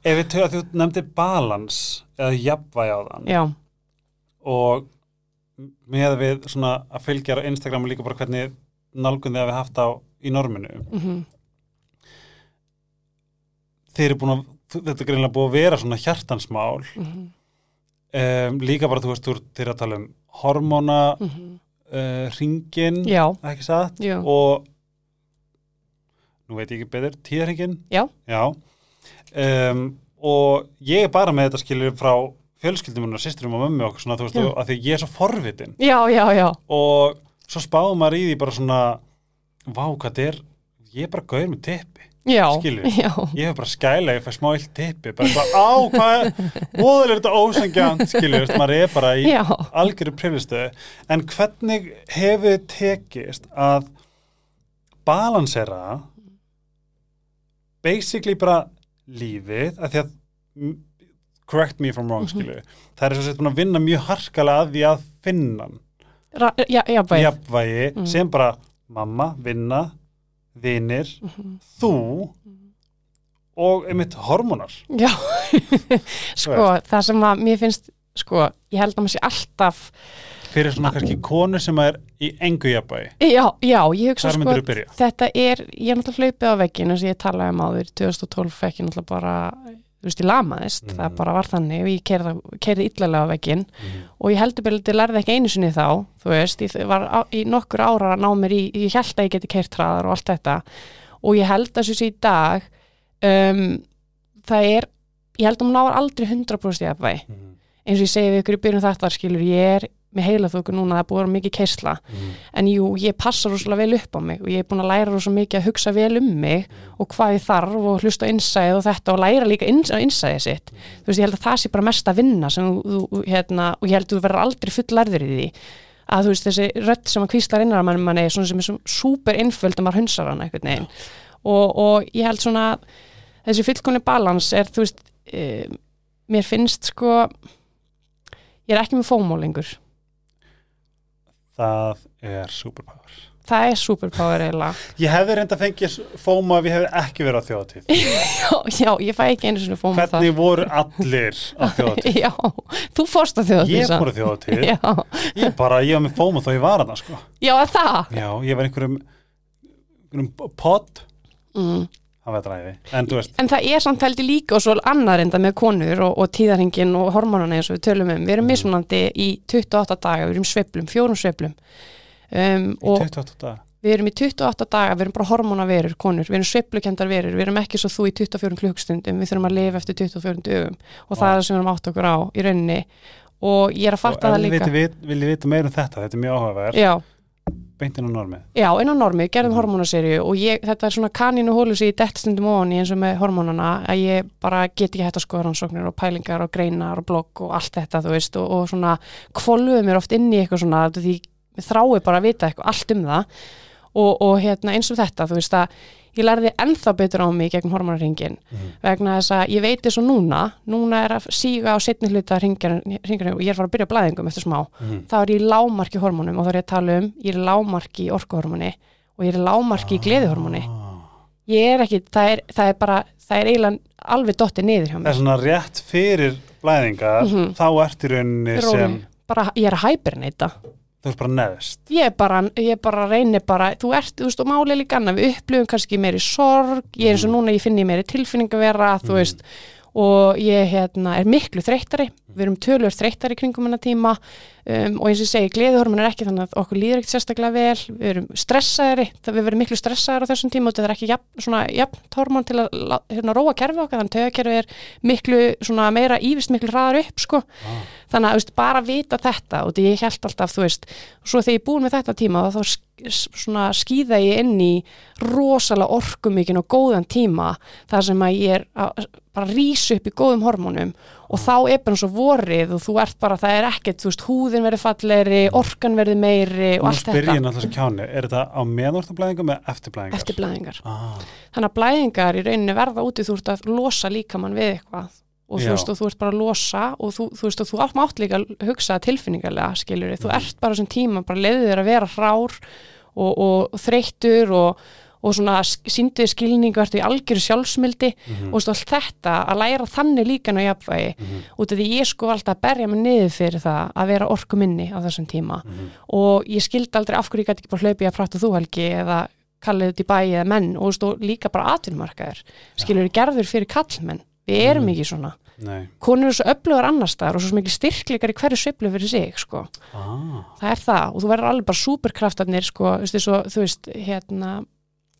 ef við tökum að þú nefndi balans eða jafnvægi á þann já, og með við svona að fylgja á Instagram og líka bara hvernig nálgun þið hafi haft á í norminu. Mm þeir eru búin að, þetta er greinlega búið að vera svona hjartansmál. -hmm. um, líka bara þú veist, þú ert- þeir að tala um hormóna uh, ringin, já, ekki satt? Já, og nú veit ég ekki betur, tíðarhingin Já. um, og ég er bara með þetta skilur frá fjölskyldum og sýsturum og mömmu og svona, þú veist, að því ég er svo forvitin. Já, já, já. Og svo spáðum maður í því bara svona vá, hvað þetta er ég er bara gauður með tippi já, ég hef bara skæla, ég fæ smá illt tippi bara eitthvað, á, hvað óðal er þetta ósengjant, skilur, veist, maður er bara í algjöru priflistöðu en hvernig hefur þið tekist að balansera basically bara lífið, að því að correct me if I'm wrong, Mhm. skilur það er svo að vinna mjög harkalega að því að finna já, bæð jafnvægi. Mhm. sem bara mamma, vinna vinir, Mhm. þú og einmitt hormonar. Já, sko, það sem að mér finnst, sko, ég held að maður sé alltaf, fyrir svona kannski konu sem er í engu jafnvægi. Já, já, ég hugsa sko, þetta er, ég er náttúrulega hlaupið á veggin eins og ég talaði um áður, 2012 fekk ég náttúrulega bara, þú veist, ég lamaðist, Mhm. það bara var þannig og ég keirði, illalega á veggin Mhm. og ég heldur ég lærði ekki einu sinni þá, þú veist, ég var á, í nokkur ára að ná mér í, ég held að ég geti keirt hraðar og allt þetta og ég held að þessu í dag, um, það er ég held að hún náar aldrei 100% jafnvægi Mhm. eins og ég segi við ykkur í byrjun þetta skilur ég er með heila þóku núna það er vera mikið keisla. Mhm. en jú, ég passa rosalega vel upp á mig og ég er búin að læra rosalega mikið að hugsa vel um mig og hvað ég þarf og hlusta á innsæð og þetta og læra líka ins, innsæðið sitt. Þú veist, ég held að það sé bara mest að vinna sem þú, hérna, og ég held að þú verður aldrei fullarður í því. Að þú veist, þessi rödd sem að kvíslar innar mann mann er svona sem er svona súper innföld að maður hunsar hann einhvern veginn. Og, og ég held svona þessi fullkomni balans er, þú veist e, mér finnst sko ég er ekki með fómó lengur það er superpower. Það er superpower eiginlega. Ég hefði reynda fengið fóma ef ég hefði ekki verið á þjóðatíð já, já, ég fæ ekki einu svona fómó hvernig voru allir á þjóðatíð já, þú fórst að þjóða ég fór á þjóðatíð ég bara, ég var með fóma þó ég var að það sko. Já, að það? Já, ég var einhverjum, einhverjum pod. Mm. Það en En það er samt heldur líka og svo annar enda með konur og, og tíðarhingin og hormonana eins og við tölum um. Við erum Mm. mismunandi í 28 daga, við erum í sveiflum, fjórum sveiflum. Um, í og 28 daga við erum í 28 daga, við erum bara hormonaverur, konur, við erum sveiflukendar verur, við erum ekki svo þú í 24 klukkstundum, við þurfum að lifa eftir 24 dögum og það Vá. er það sem við erum átt okkur á í rauninni og ég er að fatta það líka. viti- viljið vita meira um þetta, þetta er mjög áhugaverð Já, beintinn á normið Já, inn á normið, gerðum Mhm. hormónaserju og ég, þetta er svona kanínu hólu sem ég dett stundum ofan í eins og með hormónana að ég bara get ekki hægt að skoða rannsóknir og pælingar og greinar og blogg og allt þetta, þú veist, og, og svona kvolfuðu mér oft inn í eitthvað svona því þrái bara að vita eitthvað allt um það og, og hérna eins og þetta, þú veist að ég lærði ennþá betur á mig gegn hormónaringin Mhm. vegna þess að ég veit eins og núna núna er að síga á setni hluta ringjarinn og ég er að fara að byrja blæðingum eftir smá Mhm. þá er ég lámarki hormónum og þá er ég að tala um ég er lámarki í orkuhormóni og ég er lámarki í Ah. ég er ekki, það er, það er bara það er eiginlega alveg dottið niður hjá það mér er svona rétt fyrir blæðingar Mhm. þá ert í rauninni Róleg. sem bara, ég er að hæperneyta þú ert bara neðst ég er bara, ég bara reynir bara þú ert, þú veist, og málið líka annað við upplifum kannski meiri sorg, ég er eins og núna ég finn ég meiri tilfinningavera, þú Mhm. veist og ég hérna, er miklu þreyttari við erum tölur þreyttari kringum hennar tíma um, og eins og ég segi, gleðihormon er ekki þannig að okkur líður ekkert sérstaklega vel við erum stressaðari, það við verum miklu stressaðari á þessum tíma og þetta er ekki jafn, svona jafn hormon til að hérna, róa kerfi okkar þannig að tögakerfi er miklu svona meira ívist miklu hraðar upp sko ah. Þannig að veist, bara vita þetta og því ég held alltaf, þú veist svo þegar ég er búin með þetta tíma þá skýða ég inn í rosalega orkumikinn og góðan tíma þar sem að ég er að bara rísa upp í góðum hormónum og þá er bara svo vorið og þú ert bara, það er ekkert, þú veist, húðin verður fallegri, orkan verður meiri og Nú allt spyr ég þetta náttúrulega kjáni, er þetta á meðortablæðingum eða eftirblæðingar? eftir blæðingar. Ah, Þannig að blæðingar í rauninni verða úti þú ert að losa líkamann við eitthvað og þú veist og þú ert bara að losa og þú, þú veist og þú átt líka að hugsa tilfinningarlega skilur þú Mhm. ert bara þessum tíma bara leiðið þér að vera hrár og, og, og þreyttur og, og svona síndið skilningu ertu í algjöru sjálfsmildi. Mhm, og þú veist allt þetta að læra þannig líka ná jafnvægi mhm, út af því ég sko alltaf að berja mig niður fyrir það að vera orku minni á þessum tíma. Mhm. og ég skildi aldrei af hverju ég gæti ekki bara hlaupið að prata þú helgi eða kallið út í bæi eða menn. Og og líka bara atvinnumarkaður. Skilur gerður fyrir kallmenn við erum Mm. ekki svona. Nei, konur eru svo öflugar annars staðar og svo mikið styrkleikar í hverju sveiflu fyrir sig sko. ah, það er það. Og þú verður alveg bara superkraftarnir sko, þú veist, svo, þú veist hérna,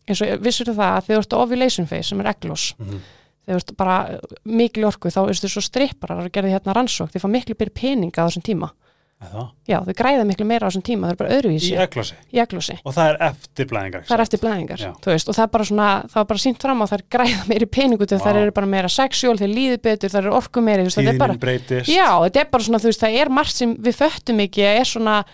eins og vissur það að þegar þú ert ovulation phase sem er eglos mhm, þegar þú ert bara mikil orku þá veistu svo stripparar að gera hérna rannsók þeir fá miklu byrja peninga á þessum tíma er það? já, þau græða miklu meira á þessum tíma þau eru bara Í öðruvísi eglósi í eglosi og það er eftirblæðingar það er eftir blæðingar, þú veist, og það er bara svona það er bara sínt fram á að það er græða meiri peningu Vá. það eru bara meira sexuál, þeir líður betur það eru orku meiri, þú veist, þetta er bara Tíðinin breytist. Já, þetta er bara svona, þú veist, það er margt sem við föttum ekki, er svona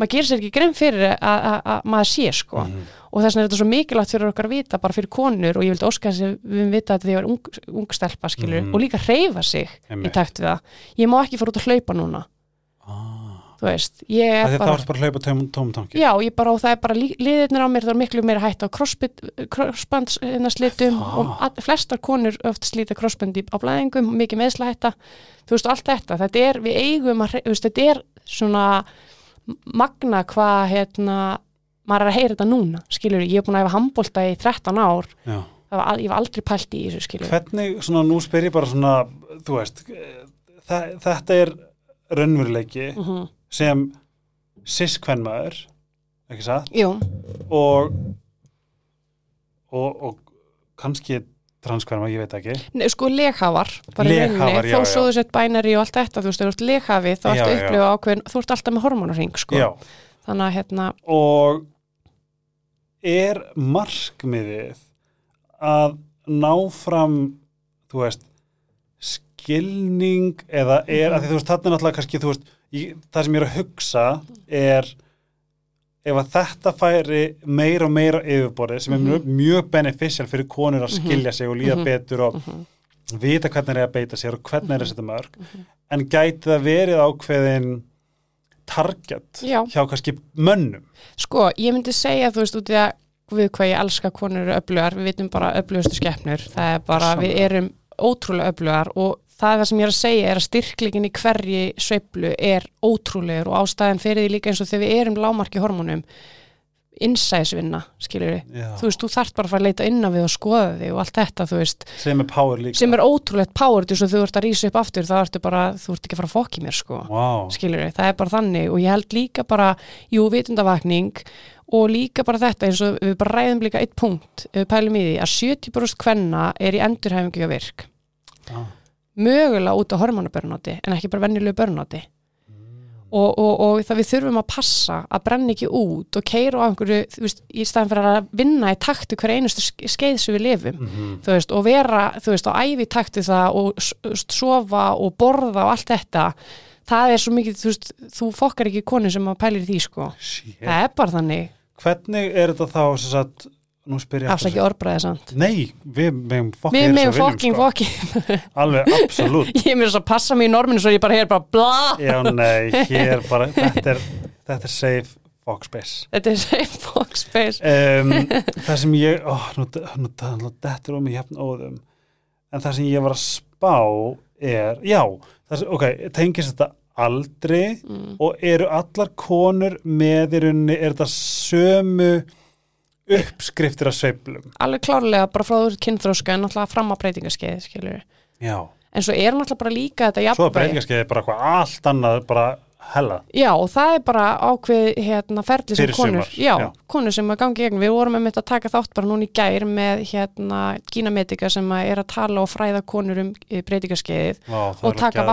maður gerir sér ekki grein fyrir að- að að maður sé sko, Mhm, og þess vegna er þetta svo mikilvægt fyrir okkar að vita, bara fyrir konur og ég vildi óska þess að við vita að því að ég var ung, ung stelpa skilur, Mhm. og líka reyfa sig í einmitt. takt við það, ég má ekki fara út að hlaupa núna, þú veist ég af er bara þá að hlaupa tóm, tóm tanki Já, ég bara, og það er bara liðirnir á mér, það er miklu meira hætt á crossbandslitum Það. og all, flestar konur oft slíta crossbandi á blæðingum, mikið meðsla hætta, þú veist, allt þetta, þetta er, við eigum að, veist, þetta er svona magna hvað, hérna, maður er að heyra þetta núna, skilur, ég er búin að hefa handbólta í 13 ár, Já. það var, ég var aldrei pælt í þessu, skilur. hvernig, svona nú spyr ég bara svona þú veist þa þetta er raunveruleiki Mm -hmm. Sem siskvennmaður ekki satt og, og og kannski transkvarma, ég veit ekki Nei, sko leghafar, bara Leghafar, rauninni, já, þó já. svo þú sett bænari og allt þetta, þú veist, þú ert leghafi þá ertu já. upplifa ákveðin, þú ert alltaf með hormonarring sko. Já, þannig að hérna, og er markmiðið að ná fram þú veist skilning eða er, Mhm. að því þú veist, þarna er náttúrulega kannski, þú veist, ég, það sem ég er að hugsa er ef að þetta færi meira og meira á yfirborðið sem er mjög, mjög beneficial fyrir konur að Mhm. skilja sig og líða Mhm. betur og mhm, vita hvernig er að beita sér og hvernig er að setja mörg en gæti það verið ákveðin target Já. hjá kannski mönnum sko, ég myndi segja þú veist, út í að við hvað ég elska konur öflugar, við vitum bara öflugustu skeppnur, það er bara, við Gjörsamlega. erum ótrúlega öflugar og það er það sem ég er að segja er að styrklingin í hverji sveiflu er ótrúlegur og ástæðan fyrir því líka eins og þegar við erum lámarki hormónum innsæðisvinna, skilur við þú veist, þú þarft bara að fara að leita inn á við og skoða þig og allt þetta, þú veist, sem er power líka. Sem er ótrúlegt power, þú veist, þú ert að rísa upp aftur þá ertu bara, þú ert ekki að fara að fokki mér, sko. Wow. skilur við, það er bara þannig og ég held líka bara, jú, vitundavakning og líka bara þetta eins og við bara ræðum líka eitt punkt, við pælum í því að 70% kvenna er í endurhæfingu og virk, ah. Mögulega út á hormonabörnáti en ekki bara venjulegu börnáti. Og, og, og það við þurfum að passa að brenna ekki út og keira á einhverju, þú veist, í staðan fyrir að vinna í taktu hver einustu ske- skeið sem við lifum. Mm þú veist, og vera, þú veist, á æfi takti það og sofa og borða og allt þetta, það er svo mikið, þú veist, þú fokkar ekki konu sem að pælir því, sko. Shit. Það er bara þannig, hvernig er þetta þá sem sagt, afsækja orðbræðið samt. nei, við megum fokka Við meðum sko. fokking, alveg, absolutt ég er mér þess að passa mig í norminu svo ég bara heyr bara bla, já, nei, hér bara þetta er, þetta er safe fuck space þetta er safe fokk space. um, það sem ég ó, nú, nú, nú dettur um í hefn óðum en það sem ég var að spá er, já sem, ok, tengist þetta aldri Mm. og eru allar konur með í rauninni, er þetta sömu uppskriftir af sveiflum Alveg klárlega bara frá þú kynþróska en náttúrulega fram við. já, En svo er náttúrulega bara líka þetta svo er jafnvægi. breytingarskeiði bara eitthvað allt annað, bara hella. Já, og það er bara ákveð hérna ferli sem konur, já, já. konur sem að gangi gegn, við vorum með mitt að taka þátt bara núna í gær með hérna gínametika sem er að tala og fræða konur um breytingaskeiðið Vá, það og taka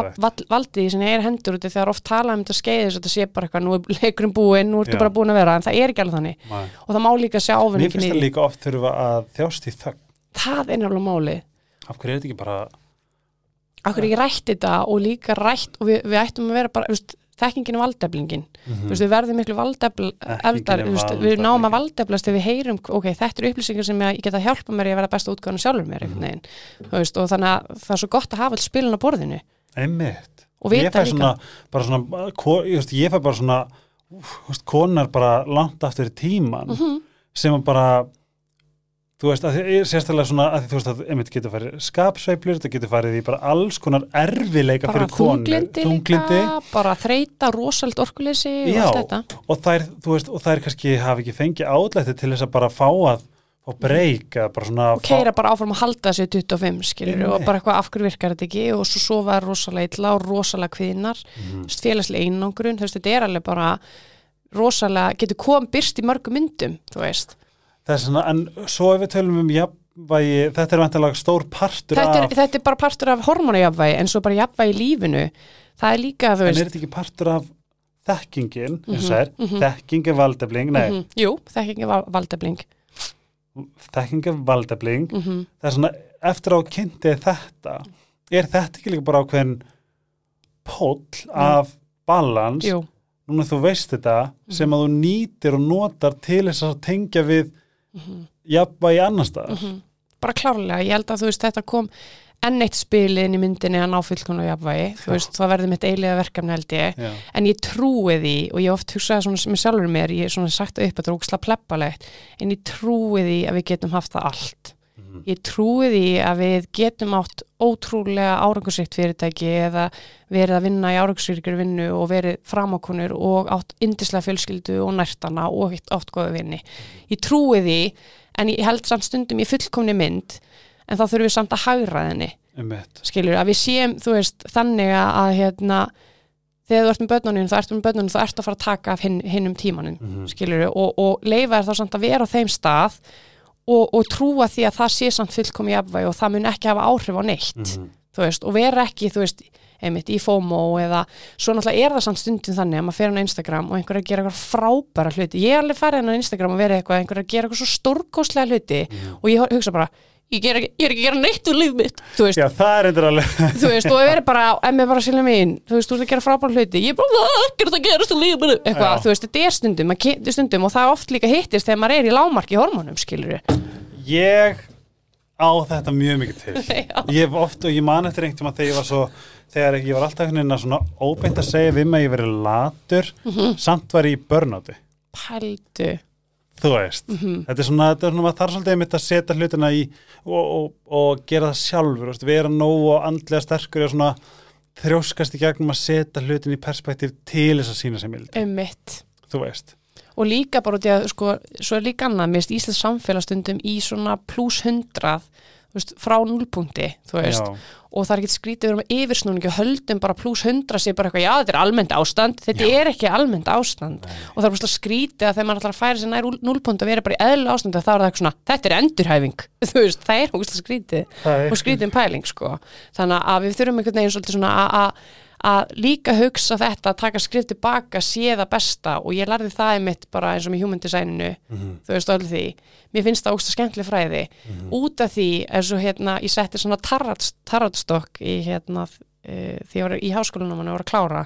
valdið í sinni er hendur út þegar oft tala um þetta skeiðis og þetta sé bara eitthvað, nú er leikurinn búinn, nú ertu bara búin að vera en það er ekki alveg þannig. Nei. og það má líka sjá Mér ávinningin finnst í það því líka oft þurfa að þjást í þögn. Það er nefnilega málið. Af hverju er þetta ekki bara Akkur ekki rætt þetta og líka rætt og við, við ættum að vera bara, þú veist, þekkingin er valdeflingin. Þú veist, við verðum miklu valdefl eldar, við náum að valdeflast þegar við heyrum, ok, þetta eru upplýsingar sem ég geta hjálpa mér að vera besta útgáðan sjálfur mér veginn, þú veist, og þannig að það er svo gott að hafa all spilin á borðinu. Einmitt. Og vita líka. ég, veist, ég fæ bara svona úf, konar bara langt aftur í tíman Mhm. sem að bara þú veist, að því, sérstaklega svona að þú veist að einmitt getur farið skapsveiflur þetta getur farið í bara alls konar erfileika bara fyrir konu þunglindi bara þreita, rosald orkuleysi og allt þetta. og þær, þú veist, og þær kannski hafi ekki fengið átlætti til þess að bara fá að fá breyka, bara svona og keira bara áfram að halda sér 25 skilur og bara eitthvað af hverju virkar þetta ekki? Og svo sofa er rosalega illa og rosalega þú veist, félagslega einangrun, þú veist, þetta er alveg bara rosalega, getur kom byrst í mörgum myndum, þú veist. það er svona, en svo ef við tölum um jafnvægi, þetta er vantilega stór partur þetta er, af, þetta er bara partur af hormonajafvægi en svo bara jafvægi í lífinu. Það er líka, þú en er veist þetta ekki partur af þekkingin, eins og Mhm, er. mhm. þekking er valdefling, nei, mhm, jú, þekking er valdefling. Þekking er valdefling. Mm það er svona, eftir á kynnti þetta, er þetta ekki líka bara ákveðin póll af balans, jú, núna þú veist þetta sem að þú nýtir og notar til þess að tengja við mhm, jafnvægi annar staðar. Mhm. bara klárlega, ég held að þú veist, þetta kom enn eitt spili inn í myndinni að ná fullkonu jafnvægi, þú veist, það verði mitt eiliga verkefni held ég, Já. en ég trúi því og ég oft hugsaði svona með sjálfur mér ég hef svona sagt það upp, þetta er ógislega pleppalegt en ég trúi því að við getum haft það allt Mhm. ég trúi því að við getum átt ótrúlega árangursrikt fyrirtæki eða verið að vinna í árangursrikur vinnu og verið framákunur og átt indislega fjölskyldu og nærtana og átt góða vinni. Ég trúi því en ég held samt stundum í fullkomni mynd en þá þurfum við samt að hagra þenni skilur, að við séum, þú veist, þannig að, hérna, þegar þú ert með börnunum þá ert með börnunum, þá ert að fara að taka af hinn, hinnum tímanum, Mhm. skilur og, og leifa er þá samt að vera á þeim stað og, og trúa því að það sé samt fullkomi jafnvægi og það mun ekki hafa áhrif á neitt Mhm. þú veist, og vera ekki, þú veist einmitt í FOMO eða svo náttúrulega er það samt stundum þannig að maður fer hann á Instagram og einhver er að gera eitthvað frábæra hluti ég er alveg farið hann á Instagram og verið eitthvað einhver er að gera eitthvað svo stórkostlega hluti og ég hugsa bara, ég, ger, ég er ekki að gera neitt úr líf mitt, Já, það er endur alveg þú veist, og ef er bara emmi bara silja mín, þú veist, þú ert að gera frábæra hluti ég er bara, "Ah, ekkert að gerast úr líf mitt eitthvað, þú veist, þetta er stundum, maður kynntir stundum og það er oft líka hittist þegar maður er í lámarki hormónum, skilur Ég á þetta mjög mikið til. Já. Ég hef oft og ég man eftir einhvern tíma þegar ég var svo þegar ég var alltaf að svona óbeint að segja við mig að ég verið latur Mhm. samt var ég í börnáti pældu, þú veist, Mhm. þetta er svona, þetta er svona maður þarf svolítið einmitt að setja hlutina í og, og, og gera það sjálfur, veist, vera nógu og andlega sterkur og svona þrjóskast í gegnum að setja hlutin í perspektíf til þess að sína sem mild, ummitt þú veist. Og líka bara út í að sko, svo er líka annað, mér finnst Íslands samfélagstundum í svona pluss hundrað veist, frá núlpunkti og það er ekkert skrítið við erum með yfirsnúningi og höldum bara pluss hundra sé bara eitthvað, já þetta er almennt ástand. Þetta Já. er ekki almennt ástand. Og það er bara skrítið að þegar maður ætlar að færa sér nær núlpunkt og vera bara í eðlu ástand þá er það eitthvað svona, þetta er endurhæfing. Veist, það er skrítið og skrítið pæling sko. Þannig að við þurfum einhvern veginn svolítið svona að- að að líka hugsa þetta að taka skrif tilbaka sé það besta. Og ég lærði það einmitt bara eins og með human designinu Mhm. þú veist öllu því. Mér finnst það ógsta skemmtileg fræði. Út af því eins og hérna ég setti svona tarratstokk í hérna uh, því ég var í háskólanum og ég var að klára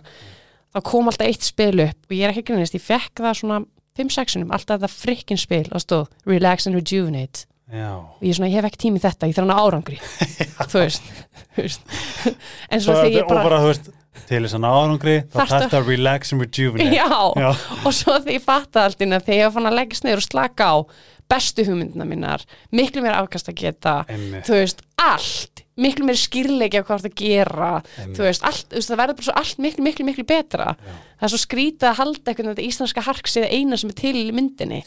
þá kom alltaf eitt spil upp og ég er ekki grunist, ég fekk það svona 5-6 sinum, alltaf þetta frikkin spil og stóð relax and rejuvenate. Já. og ég, er svona, ég hef ekki tími þetta, ég þarf hann að árangri. Þú veist, þú veist. en svo þegar ég bara, til þess að ná árangri þá Þarftu- þarf þetta að relax and rejuvenate já, Já. og svo þegar ég fatta allt inn að þegar ég fann að leggja sniður og slaka á bestu hugmyndina mínar miklu meira afkast að geta Einmitt. þú veist, allt miklu meira skýrleiki af hvað það að gera Einmitt. þú veist, allt, þú veist, það verður bara svo allt miklu, miklu, miklu betra það er svo skrítið að halda eitthvað þetta íslenska harksið eina sem er til í myndinni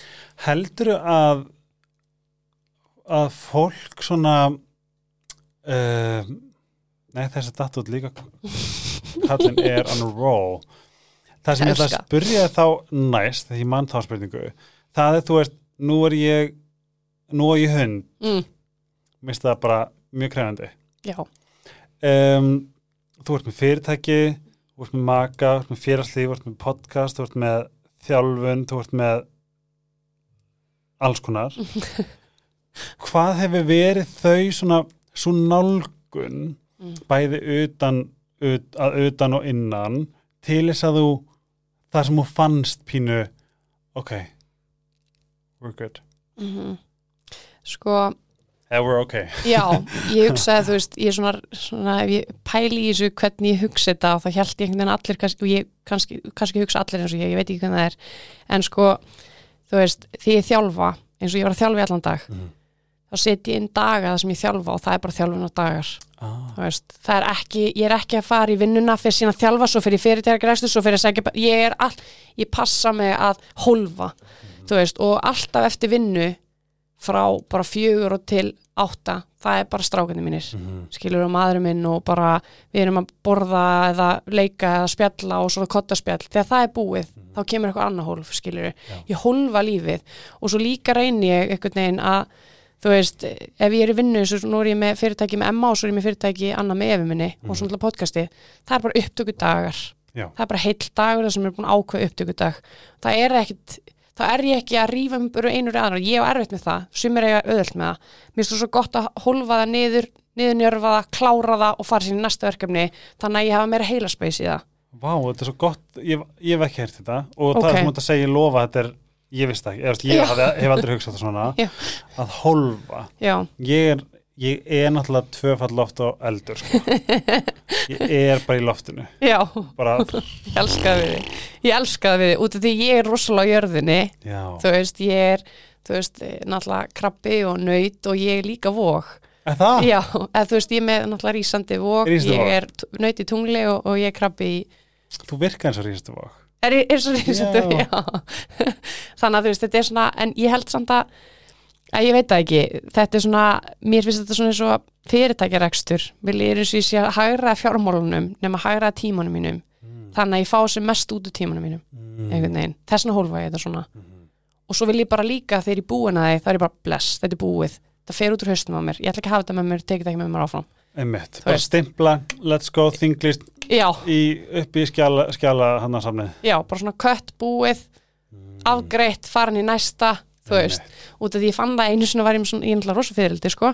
Heldurðu að að fólk svona uh, nei þessi datt út líka kallin er on a roll. Það sem ég ætla að spyrja þá næst ég mann þá spurningu það er þú veist, nú er ég nú er ég hund, mm, minnst það bara mjög krefandi já, um, þú ert með fyrirtæki þú ert með maka, þú ert með félagslíf þú ert með podcast, þú ert með þjálfun, þú ert með alls konar. Hvað hefur verið þau svona svo nálgun Mm. bæði utan ut, að utan og innan til þess að þú þar sem þú fannst pínu ok we're good, mm sko yeah, we're ok Já, ég hugsaði, þú veist, ég svona, svona ef ég pæli í þessu hvernig ég hugsa þetta og þá held ég einhvern veginn að allir, og ég kannski, kannski hugsa allir eins og ég, ég veit ekki hvernig það er, en sko, þú veist, því ég þjálfa, eins og ég var að þjálfa í allan dag, Mhm. Þá set ég inn daga það sem ég þjálfa og það er bara þjálfun á dagar, ah, veist, það er ekki, ég er ekki að fara í vinnuna fyrir sína að þjálfa, svo fyrir fyrirtækagræstu, svo fyrir að segja, ég er all, ég passa mig að hólfa, þú veist, og alltaf eftir vinnu frá bara fjögur og til átta, það er bara strákunni mínir mhm, skilur um maðurinn minn og bara við erum að borða eða leika eða spjalla og svona kottaspjall. Þegar það er búið, þá kemur eitthvað annað hólf skilur, Já. ég hólfa lífið og svo líka reyni ég einhvern veginn að þú veist, ef ég er í vinnu svo nú er ég með fyrirtæki með Emma og svo er ég með fyrirtæki annað með efi minni og svona podcasti það er bara upptökudagar. Já. það er bara heill dagur sem er búin að ákveða upptökudag. Það er ekkit þá er ég ekki að rífa um bara einur aðra. Ég hef erfitt með það, sumir eiga auðvöld með það. Mér finnst það svo gott að hólfa það niður niður njörfa það, klára það og fara sér í næsta verkefni, þannig að ég hafa meira heilaspeis í það. Vá, þetta er svo gott, ég, ég hef ekki heyrt þetta og það Ok. er sem þetta segja ég lofa þetta er, ég veist ekki, ég, ég hafði, hef aldrei hugsað þetta svona Já. að hólfa, já, ég er ég er náttúrulega tvöfall loft á eldur sko. ég er bara í loftinu. Já, bara, ég elskaði þig. Ég elskaði þig, út af því ég er rosalega á jörðinni. Já, þú veist, ég er þú veist, eh, náttúrulega krabbi og nöyt og ég er líka vóg er það? já, eða þú veist, ég er með náttúrulega rísandi Rísandi ég er nöyt í tungli og, og ég er krabbi í þú virkar eins og ríðstu vok er, er svo já. þannig að þú veist, þetta er svona en ég held samt að, að ég veit það ekki. Þetta er svona, mér finnst þetta svona eins og fyrirtækjarekstur. Vil ég er eins og ég sé að hægra fjármálunum nema hægra tímanum mínum. Mm. þannig að ég fá sem mest út úr tímanum mínum einhvern veginn, þessna hólfa ég þetta svona. Og svo vil ég bara líka þegar ég búin að því þá er bara bless, þetta er búið. Það fer út úr haustum á mér, ég ætla ekki að hafa þetta með mér tekið það ekki með mér áfram einmitt, bara stimpla let's go, þinglist upp í skjala, skjala hann að samnið já, bara svona kött búið afgreitt, farin í næsta þú veist, út af því ég fann það einu sinni var ég svona, ég er náttúrulega rosa fyririldi sko,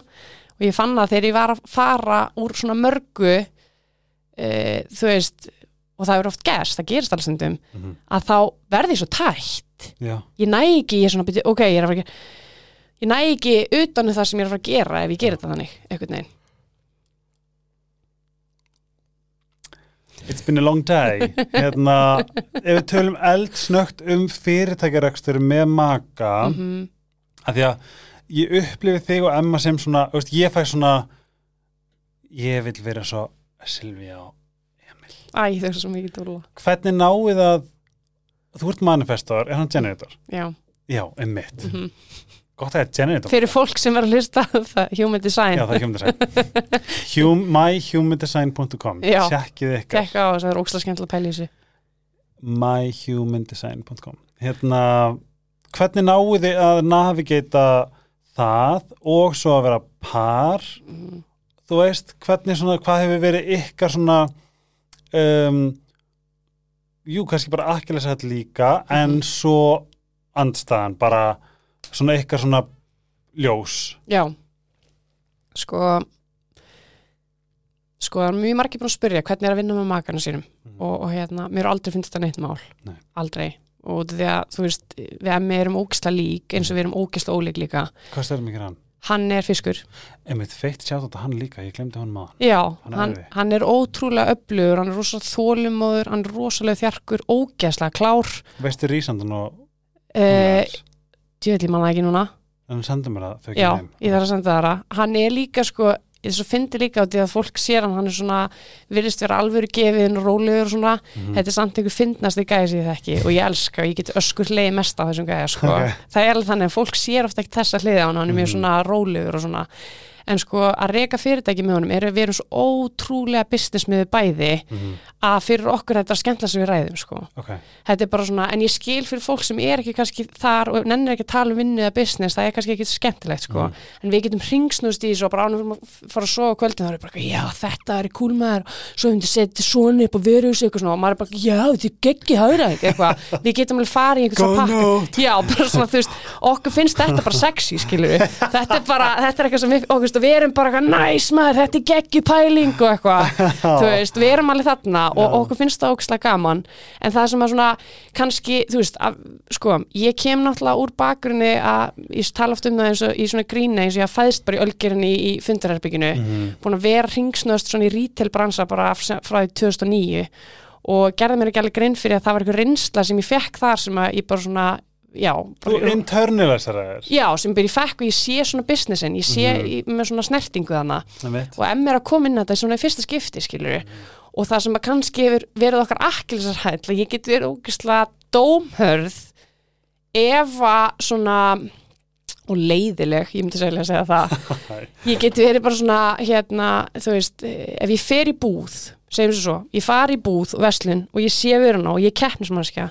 og ég fann það þegar ég var að fara úr svona mörgu e, þú veist og það er oft gerst, það gerist alls stundum Mhm. að þá verði svo tætt. Já, ég næ ekki, ég er svona ok, ég er að fara að gera ég næ ekki utan um það sem ég er að fara að gera ef ég gerir þetta þannig, einhvern veginn it's been a long day. Hérna, ef við tölum eldsnögt um fyrirtækjarekstur með maka mm að því að ég upplifi þig og Emma sem svona, veist, ég fæ svona ég vil vera svo Silvía og Emil. Æ, þau er svo mikið dóla hvernig náið að þú ert manifestor, er hann generator? Já, Já, einmitt, mm gott að er generator fyrir fólk sem er að hlusta það, human design. Já, það human design. Hum, myhumandesign.com Já. Sjekkið ykkar. Tekka á það er ókslega skemmtilega að pæla í þessu. myhumandesign.com Hérna, hvernig náið þið að navigata það og svo að vera par? Mm. þú veist, hvernig svona, hvað hefur verið ykkar svona um, jú, kannski bara akkilesætt líka, en Mhm. svo andstæðan, bara svona ykkar svona ljós. Já. Sko Sko, það er mjög margir búin að spyrja hvernig er að vinna með makana sínum. Og, og hérna, mér er aldrei finnst það neitt mál. Nei. aldrei. Og því að, þú veist, við emmi erum ógisla lík eins og við erum ógisla ólík líka. Hvað stærðum ekki hann? hann er fiskur. Einmitt feitt sjátt þetta hann líka, ég glemdi hann maður Já, Hann er hann, erfið. hann er ótrúlega öflugur, hann er rosalega þólumóður, hann er rosalega þjarkur, ógeðslega klár. veistu Rísandan og Uh, Djöðli manna ekki núna. en hann sendur mér það þau Já, ég þarf að senda það það. Hann er líka sko, ég svo fyndi líka á því að fólk sér hann, hann er svona, virðist vera alvöru gefin og rólegur og svona. Mhm. Þetta er samt einhver fyndnasti gæði sem ég þekki og ég elska og ég get öskur leiði mest á þessum gæði sko. Ok. Það er alveg þannig að fólk sér ofta ekki þessa hliði á hann, hann er mjög Mhm. svona rólegur og svona. En sko að reka fyrirtæki með honum er að við erum svo ótrúlega business með bæði Mhm. að fyrir okkur þetta er skemmtilega sem við ræðum sko. ok, Þetta er bara svona, en ég skil fyrir fólk sem er ekki kannski þar og nennir ekki að tala um vinnu eða business, það er kannski ekki skemmtilegt sko. Mhm. en við getum hringsnust í þessu og bara ánum fyrir að fara að sofa kvöldin þá er bara, já þetta er kúl maður svo hefum við setja svona upp og veru þessu eitthvað og maður er bara, já þetta er geggi hægra eitthvað, við getum alveg farið í þú veist, okkur finnst þetta bara sexy, skilur við, þetta er bara þetta er eitthvað sem við, okkur, við erum bara eitthvað, næs maður, þetta er geggi pæling og eitthvað þú veist, við erum alveg þarna og Já. okkur finnst það ógislega gaman en það sem að svona, kannski þú veist, að, sko, ég kem náttúrulega úr bakgrunni að, ég tala oft um það eins og í svona grína eins og ég að fæðst bara í ölgerinni í, í fundarherbygginu, Mhm. búin að vera hringsnöðst svona í retail bransa bara frá því 2009 og gerði mér ekki alveg grein fyrir að það var eitthvað reynsla sem ég fekk þar sem að ég bara svona, já þú bara, internalisar það já, sem bara ég fekk og ég sé svona businessin, ég sé Mhm. í, með svona snertingu þannig og emmi er að koma inn að þetta er svona í fyrsta skipti skilur og það sem að kannski hefur verið okkar akkilsarhæll ég get verið ógislega dómhörð ef að svona og leiðileg, ég myndi segja að segja það. Ég get verið bara svona hérna, þú veist, ef ég fer í búð segjum svo svo, ég fari í búð og veslun og ég sé vöruna og ég er keppnismannskja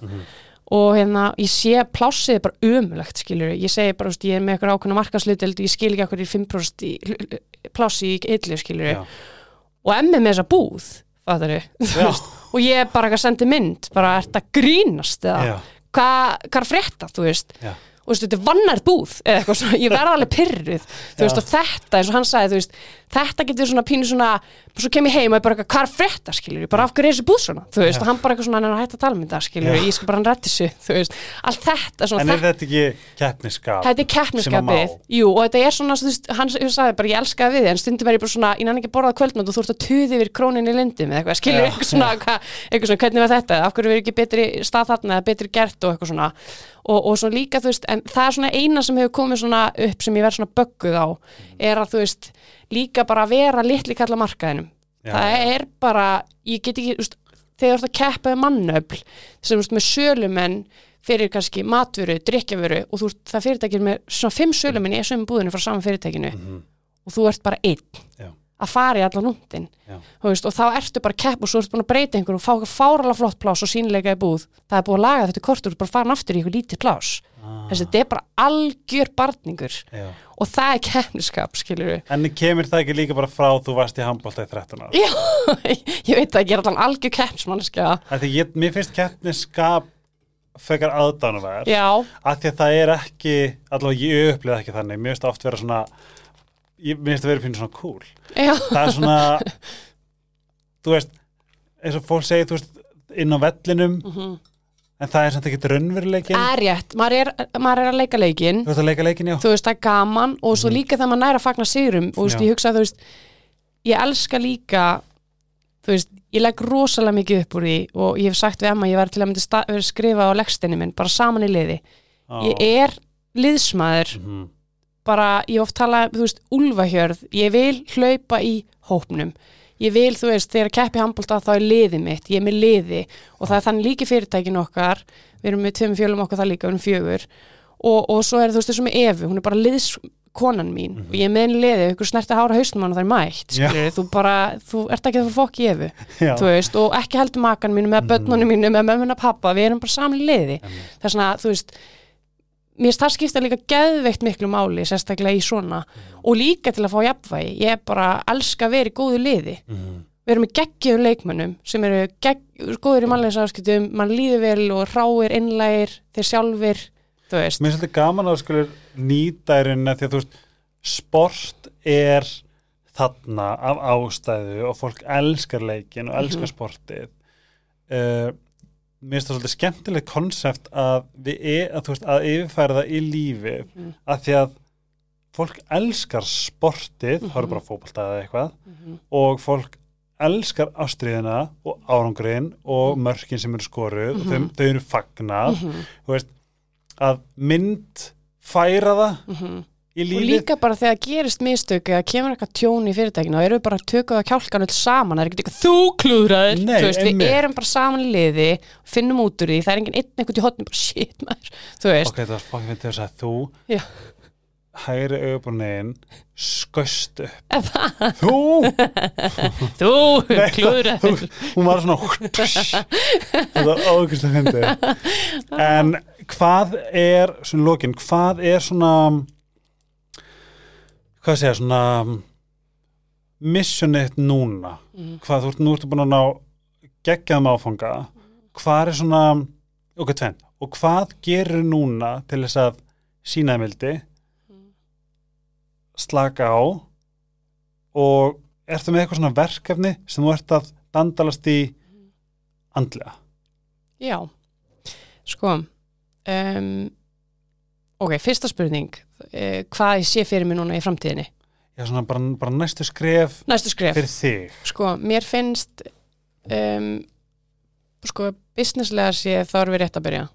og hérna, ég sé plássið er bara ömulegt, skilur ég segi bara, veist, ég er með eitthvað ákveðna markasluteld og ég skil ekki okkur í 5% í, plássi í illu, skilur Já. og emmi með þessa búð, og ég er bara að sendi mynd bara, er þetta grínast eða hvað hva er frétta, þú veist? Já. Og þetta er vannar búð eða eitthvað svona, ég verða alveg pyrruð þú veist, og þetta, eins og hann sagði, þú veist þetta getur svona pínu svona svo kem ég heim og ég bara, eitthvað, hvað er að frétta, skilur bara af hverju er þessi búð svona, þú veist, Já. og hann bara eitthvað svona, hann er að hætta að tala um þetta, skilur Já. ég skal bara hann rætti þessu, þú veist, allt þetta svona, en er þetta ekki keppniskap Þetta er keppniskapið, jú, og þetta er svona, veist, hann ég sagði bara, ég elskaði við en stundum er ég bara svona, ég nann ekki að borða kvöldmátt og þú ert að tuði yfir króninni lindum eða eitthvað, skilur Já, eitthvað svona, hva, eitthvað svona, hvernig var þetta, af hverju verið ekki betri stað þarna eða betri gert og eitthvað svona, og, og svona líka, þú veist, en það er svona eina sem hefur komið svona upp sem ég verð svona bögguð á, er að þú veist, líka bara að vera litli kalla markaðinum, Já, það er bara, ég get ekki, veist, þegar þú ert að keppa um mannöfl, sem þú veist, með sölumenn fyrir kannski matvöru, drikkjavöru og þú veist, það fyrirtækir með svona fimm sölumenn í þessum búðinu frá saman fyrirtækinu Mhm. og þú ert bara einn Já. Að fara í allan veist, og þá ertu bara að keppa og svo ertu búin að breyta einhverjum og fá eitthvað fáralega flott plás og sínleika í búð. Það er búið að laga þetta kortur, bara farin aftur í eitthvað lítið plás ah, þessi, þetta er bara algjör barningur. Já. og það er keppniskap, skilur við En kemur það ekki líka bara frá þú varst í handbólta í 13 ára? Já, ég veit það, ég er alltaf algjör ég, mér finnst keppniskap fekar aðdánuverð Já, af því að það er ekki, allavega ég upplýða ég, mér finnst það vera pínu svona cool. Já, það er svona þú veist, eins og fólk segir þú veist, inn á vellinum Mhm. en það er samt ekki raunveruleikin það er rétt. Maður er, maður er að leika leikin þú veist að leika leikin, já. Þú veist, það er gaman og svo líka þegar maður næra að fagna sigurum og þú veist, Mhm. Ég hugsa, þú veist ég elska líka þú veist, ég legg rosalega mikið upp úr því og ég hef sagt við Emma, ég var til að myndi að skrifa á legstinni minn, bara saman í liði. Ég er liðsmaður. Mhm. Bara, ég oft tala, þú veist, úlfahjörð ég vil hlaupa í hópnum. Ég vil, þú veist, þegar að keppi handbólta þá er liðið mitt, ég er með liði og það er þannig líki fyrirtækin okkar við erum með tveim fjölum okkar það líka, við erum fjögur. Og, og svo er þú veist þessum með Efu hún er bara liðskonan mín og ég er með henni liðið, ykkur snerti hára haustum hann og það er mætt, skilur, þú bara þú ert ekki að fá fokk í Efu, já, þú veist og ekki heldur makan mínu með börnunum mínu með mömmuna pappa, við erum bara saman í liði. Það er svona, þú veist mér finnst það skipta líka geðveikt miklu máli sérstaklega í svona. Og líka til að fá jafnvægi, ég er bara elska að vera í góðu liði. Mhm. við erum með geggjum leikmönnum sem eru gegg, góður í mannleginsáskiptum mann líður vel og ráir, innlægir þeir sjálfir, þú veist. Mér finnst þetta gaman að skulur nýta í rauninni því að þú veist, sport er þarna af ástæðu og fólk elskar leikin og elskar sportið. Uh, mér finnst það svolítið skemmtilegt konsept að við e, að, veist, að yfirfæra það í lífið Mhm. að því að fólk elskar sportið, það eru bara fótbolta eða eitthvað Mhm. og fólk elskar ástriðina og árangurinn og mörkin sem eru skoruð og þau, þau eru fagnað Mhm, veist, að mynd færa það mhm. Og líka bara þegar gerist mistök eða kemur eitthvað tjón í fyrirtækinu erum við bara að tökum það kjálkan öll saman. Það er ekkert eitthvað þú klúðraður Nei, Þú veist, við erum bara saman í liði finnum út úr því, það er enginn einn eitthvað í hotnum bara shit maður, þú veist. Ok, það var fokkin fyrir þess að þú Já. hægri auðbúrniðin skaust upp. Þú, þú klúðraður hún var svona þetta var ógæslega fyndið. En hvað er svona lokin, hvað er svona hvað segja svona missionið núna. Mhm. hvað þú ert nú ertu búin að ná geggjaðum áfanga. Hvað er svona ok, tvenn, og hvað gerir núna til þess að sína mildi? Slaka á. Og ertu með eitthvað svona verkefni sem þú ert að dandalast í andlega? Já, sko um, ok, fyrsta spurning. Uh, hvað ég sé fyrir mig núna í framtíðinni? Já, svona bara, bara næstu skref næstu skref, fyrir þig. Sko, mér finnst um, sko, businesslega sé þá erum við rétt að byrja.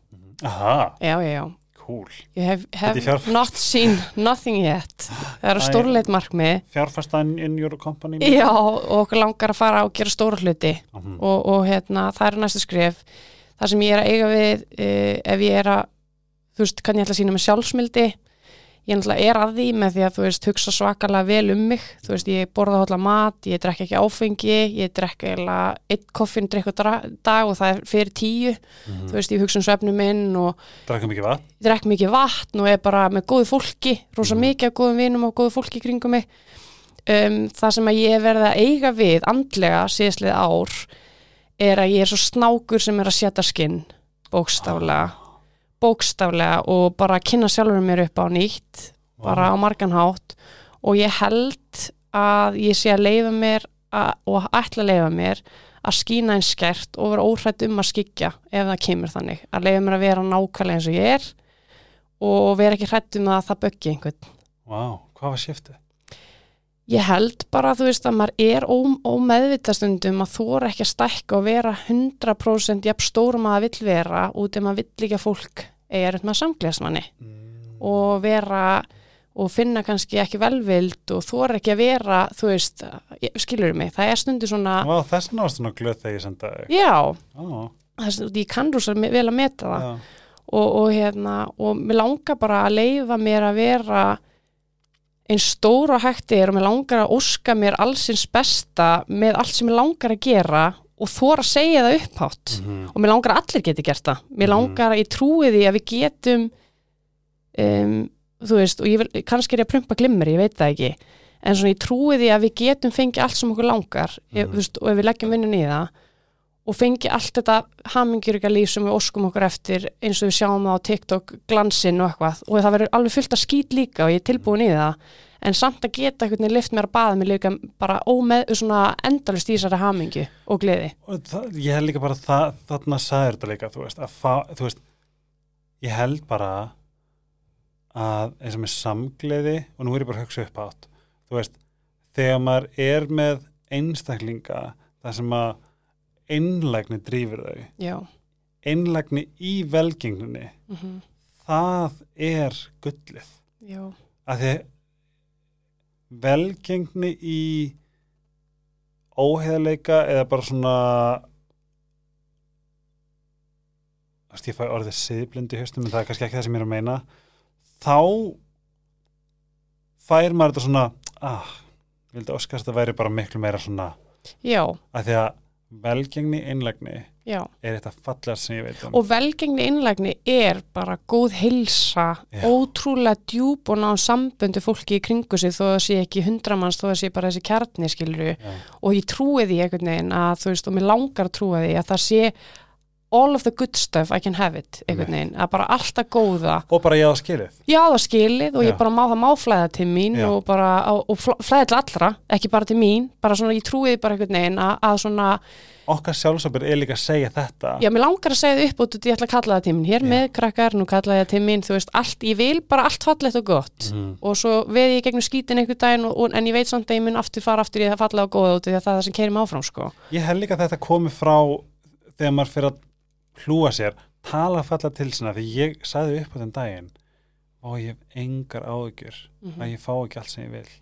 Aha, já, já, já, cool. Ég hef, Þetta er hef fjárfest. not seen nothing yet. Það er Æ. að stórleit markmið. Fjárfæstan in your company. Já, og okkur langar að fara og gera stóra hluti. Mhm. og, og hérna, það er næstu skref. Það sem ég er að eiga við uh, ef ég er að, þú veist, hvernig ég ætla að sína með sjálfsmildi? Ég náttúrulega er að því með því að þú veist, hugsa svakalega vel um mig, þú veist, ég borða hólla mat ég drekka ekki áfengi, ég drekka eða eitt koffin drikku dag og það er fyrir tíu, Mhm. þú veist, ég hugsa um svefnum minn og Drakka mikið vatn? ég drekk mikið vatn og er bara með góðu fólki rosa Mhm. mikið af góðum vinum og góðu fólki kringum mig. Um, það sem að ég hef verið að eiga við andlega síðastlið ár er að ég er svo snákur sem er að setja skinn bókstaflega bókstaflega og bara kynna sjálfur mér upp á nýtt bara á margan hátt. Og ég held að ég sé að leifa mér að, og ætla að leifa mér að skína einn skert og vera óhrætt um að skikja ef það kemur þannig. Að leifa mér að vera nákvæmlega eins og ég er og vera ekki hrætt um að það böggi einhvern. Vá, hvað var shiftið? Ég held bara, þú veist, að maður er ó, ómeðvitastundum að er ekki að stækka og vera 100% jafn stórum að það vill vera út ef maður vill líka fólk eiga upp með samglæðast manni Mm. og vera og finna kannski ekki velvild og er ekki að vera, þú veist, skilur mig, það er stundu svona, Vá, þess vegna varst svona glöð þegar ég senda þig. Já, Ó, þess, ég kann rosa vel að meta það. Og, og hérna og mér langar bara að leifa mér að vera eins stór og hægt er og mér langar að óska mér allsins besta með allt sem mér langar að gera og þóra að segja það upphátt Mhm. og mér langar að allir geti gert það mér Mhm. langar að ég trúi því að við getum um, þú veist, og ég vil, kannski er ég að prumpa glimmer, ég veit það ekki en svona ég trúi því að við getum fengið allt sem okkur langar ef, Mhm. veist, og ef við leggjum vinnun í það og fengi allt þetta hamingjörga líf sem við óskum okkur eftir eins og við sjáum það á TikTok glansinn og eitthvað. Og það verður alveg fullt að skýt líka og ég er tilbúin í það. En samt að geta einhvern veginn lift mér að baða mig líka bara ómeð, svona endalust í þessari hamingju og gleði. Og það, ég held líka bara það, þarna sagður þetta líka, þú veist, fá, þú veist ég held bara að eins og með samgleði og nú er ég bara að hugsa upp átt þú veist, þegar maður er með einstaklinga þar sem að einlægni drýfur þau. Einlægni í velgengninni. Mm það er gullið. Já, að því velgengni í óheðleika eða bara svona ég fæ orðið siðblindi höstum en það er kannski ekki það sem ég er að meina þá fær maður þetta svona ah, vildi óskast að það væri bara miklu meira svona já, að því að velgengni einlægni já er þetta fallegast sem ég veit um og velgengni innlægni er bara góð heilsa, Já. ótrúlega djúb og ná samböndu fólki í kringu sig þó að það sé ekki hundramanns þó að það sé bara þessi kjarni skiluru Já. og ég trúi því einhvern veginn að þú veist og mér langar að trúa því að það sé all of the good stuff I can have it einhvern veginn, að bara alltaf góða og bara ég á skilið já það skilið og Já. ég bara má það má flæða til mín Já. og bara og, og fl- flæða til allra, ekki bara til mín bara svona ég trúi því bara einhvern veginn að, að svona okkar sjálfsöpur er líka að segja þetta Já, mér langar að segja það upp og ég ætla að kalla það til mín. Hér Já. með krakkar, nú kalla ég það til mín, þú veist, allt, ég vil bara allt fallegt og gott. mm. Og svo veð ég gegnum skítin einhver daginn, og, og, en ég veit samt að ég mun aftur fara aftur í það fallega og góða út því að það er það sem keirir mig áfram, sko. Ég held líka að þetta komi frá þegar maður fyrir að hlúa sér tala falla til sinna því ég sagði upp á þenn daginn og ég hef engar áðugjur Mm að ég fá ekki allt sem ég vil.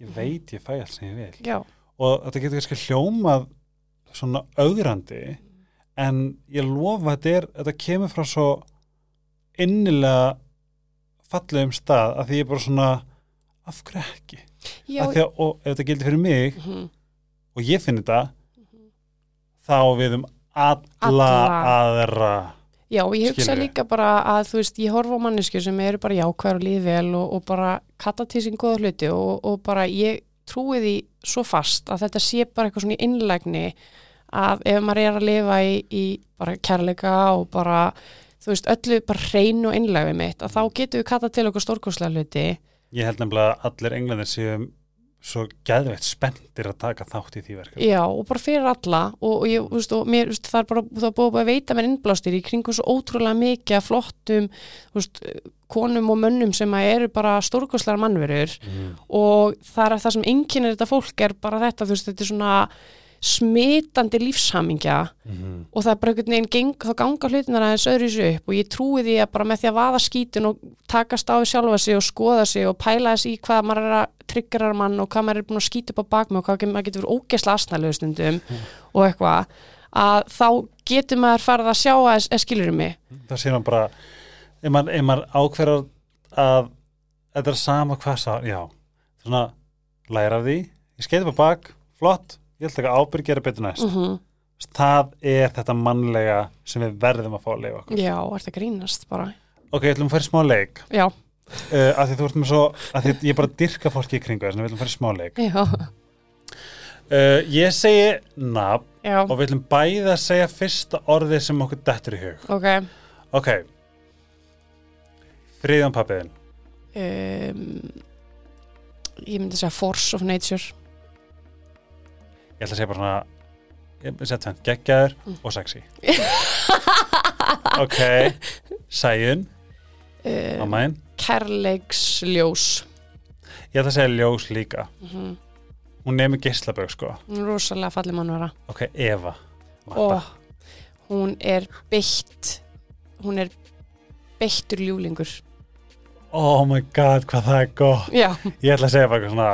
Ég veit ég fæ allt sem ég vil. Já, og þetta getur kannski hljómað svona augrandi en ég lofa þetta, er, þetta kemur frá svo innilega fallegum stað að því ég er bara svona af hverju ekki? Já, að að, og ef þetta gildi fyrir mig mhm, og ég finn þetta þá á við um alla, Alla. aðra já, og ég hugsa Skilurðu? líka bara að, þú veist, ég horfa á mannesku sem eru bara jákvæður og líði vel og, og bara kalla til sín góða hluti og, og bara ég trúi því svo fast að þetta sé bara eitthvað svona í innlægni að ef maður er að lifa í, í bara kærleika og bara þú veist, öllu bara hrein og innlægi mitt að þá getum við kallað til okkur stórkostlega hluti ég held nefnilega að allir englandir séu svo geðveitt spenntir að taka þátt í því verkefni Já, og bara fyrir alla og, og ég, þú veist, og mér, þú veist, það er bara er búið að veita mér innblástir í kringum svo ótrúlega mikið af flottum, þú veist, konum og mönnum sem að eru bara stórkostlegar mannverur mm. og það er það sem einkennir þetta fólk er bara þetta, þú veist, þetta er svona smitandi lífshamingja Mm. og það er bara einhvern veginn geng, þá ganga hlutinar aðeins öðru þessu upp og ég trúi því að bara með því að vaða skítun og takast á við sjálfa sig og skoða sig og pæla þess í hvað maður er að tryggjara mann og hvað maður er búin að skýta upp á bakmi og hvað maður getur verið ógesla asnælegu stundum og eitthvað að þá getur maður farið að sjá að, að skilur mig það séum bara ef maður, ef maður ákveður að þetta er sama hvað sá já, svona læra því ég skeiti upp á bak, flott ég ætla ekki að ábyrg gera betur næst. Mm það er þetta mannlega sem við verðum að fá að leifa okkur. Já, er það grínast bara? Ok, ég ætlum að fara í smá leik. Já, uh, að því þú ert með svo, að því ég bara dyrka fólki í kringu þess, við ætlum að fara í smá leik. Já, uh, ég segi nafn já, og við ætlum bæði að segja fyrsta orðið sem okkur dettur í hug. Ok. Ok. Friðan pappiðin um, Ég myndi segja force of nature ég ætla að segja bara svona setja hann geggjaður Mm. og sexy. Ok sæjun, um, mammaðin Kærleiksljós. Ég ætla að segja ljós líka. Mm hún nefnir geislabögg sko. Rosalega falli mannvera ok, Eva. Og hún er beitt hún er beittur ljúlingur. Oh my god, hvað það er gott. Já, ég ætla að segja bara eitthvað svona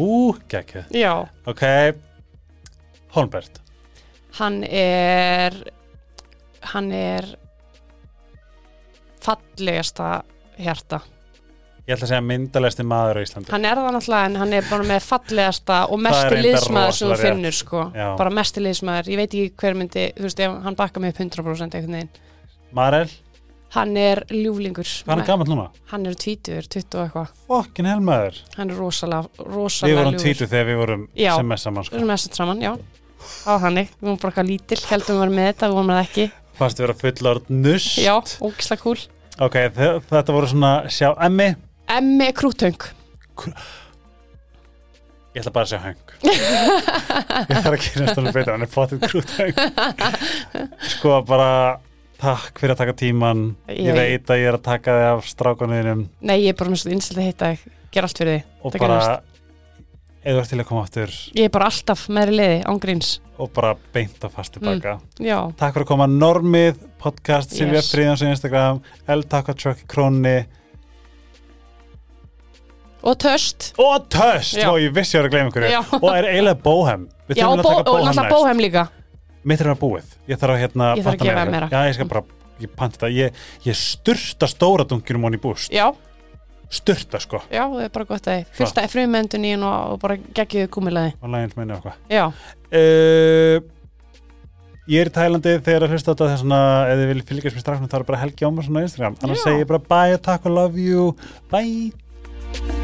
ú, geggjuð. Ok, Holmbert Hann er hann er fallegasta hjarta ég ætla að segja myndalegsti maður á Íslandi hann er það náttúrulega en hann er bara með fallegasta og mestu liðsmaður sem þú finnur sko, Já. bara mestu liðsmaður ég veit ekki hver myndi, þú veist, ef hann bakka mig upp 100% einhvern veginn Marel, Hann er ljúflingur. Hvað er hann gammal núna? Hann er tvítur, 20 og eitthvað. Fokkin helmaður. Hann er rosalega, Við rosalega vorum tvítu þegar við vorum Já. sem mest saman Við sko. erum mest saman, já. Á hannig, við vorum bara eitthvað lítil, heldum við varum með þetta, við vorum það ekki. Fannst við vera fullord nust. Já, ógislega kúl. Ok, þe- þetta voru svona, sjá, emmi. Emmi krútöng. Ég ætla bara að sjá höng. ég þarf að kynast hann betur, hann er potið krút höng. sko bara, takk fyrir að taka tíman. Ég, Ég- veit að ég er að taka þig af strákuninum Nei, ég er bara með svona innstilt að hitta þig, gera allt fyrir þig. og Það bara, gerðist. Eða til að koma aftur Ég er bara alltaf meðri liði, ángríns. og bara beint og fast tilbaka. Já, Takk fyrir að koma Normið, podcast, Yes. Fríðans á Instagram, L-Takka Krónni og töst. og Töst, Já. og ég vissi ég var að gleyma ykkur Já. og er eiginlega Bóhem Við Já, og, að bó, taka og náttúrulega bóhem líka. Mitt er að búið, ég þarf að hérna Ég þarf að gefa meira. Já, ég skal bara, ég panti þetta Ég, ég sturta stóra dunkinum honni í búst Já, Sturta sko, já, það er bara gott að þið. Fyllt að frumendun í henn og, bara geggjuðu gúmilaði. og lægins meina eitthvað. Já, uh, Ég er í Tælandi þegar að hlusta þetta þess að ef þið viljið fylgjast með strafnum þá er bara Helgi Ómarsson á Instagram. Annars Já. segi ég bara bye, takk og love you. Bye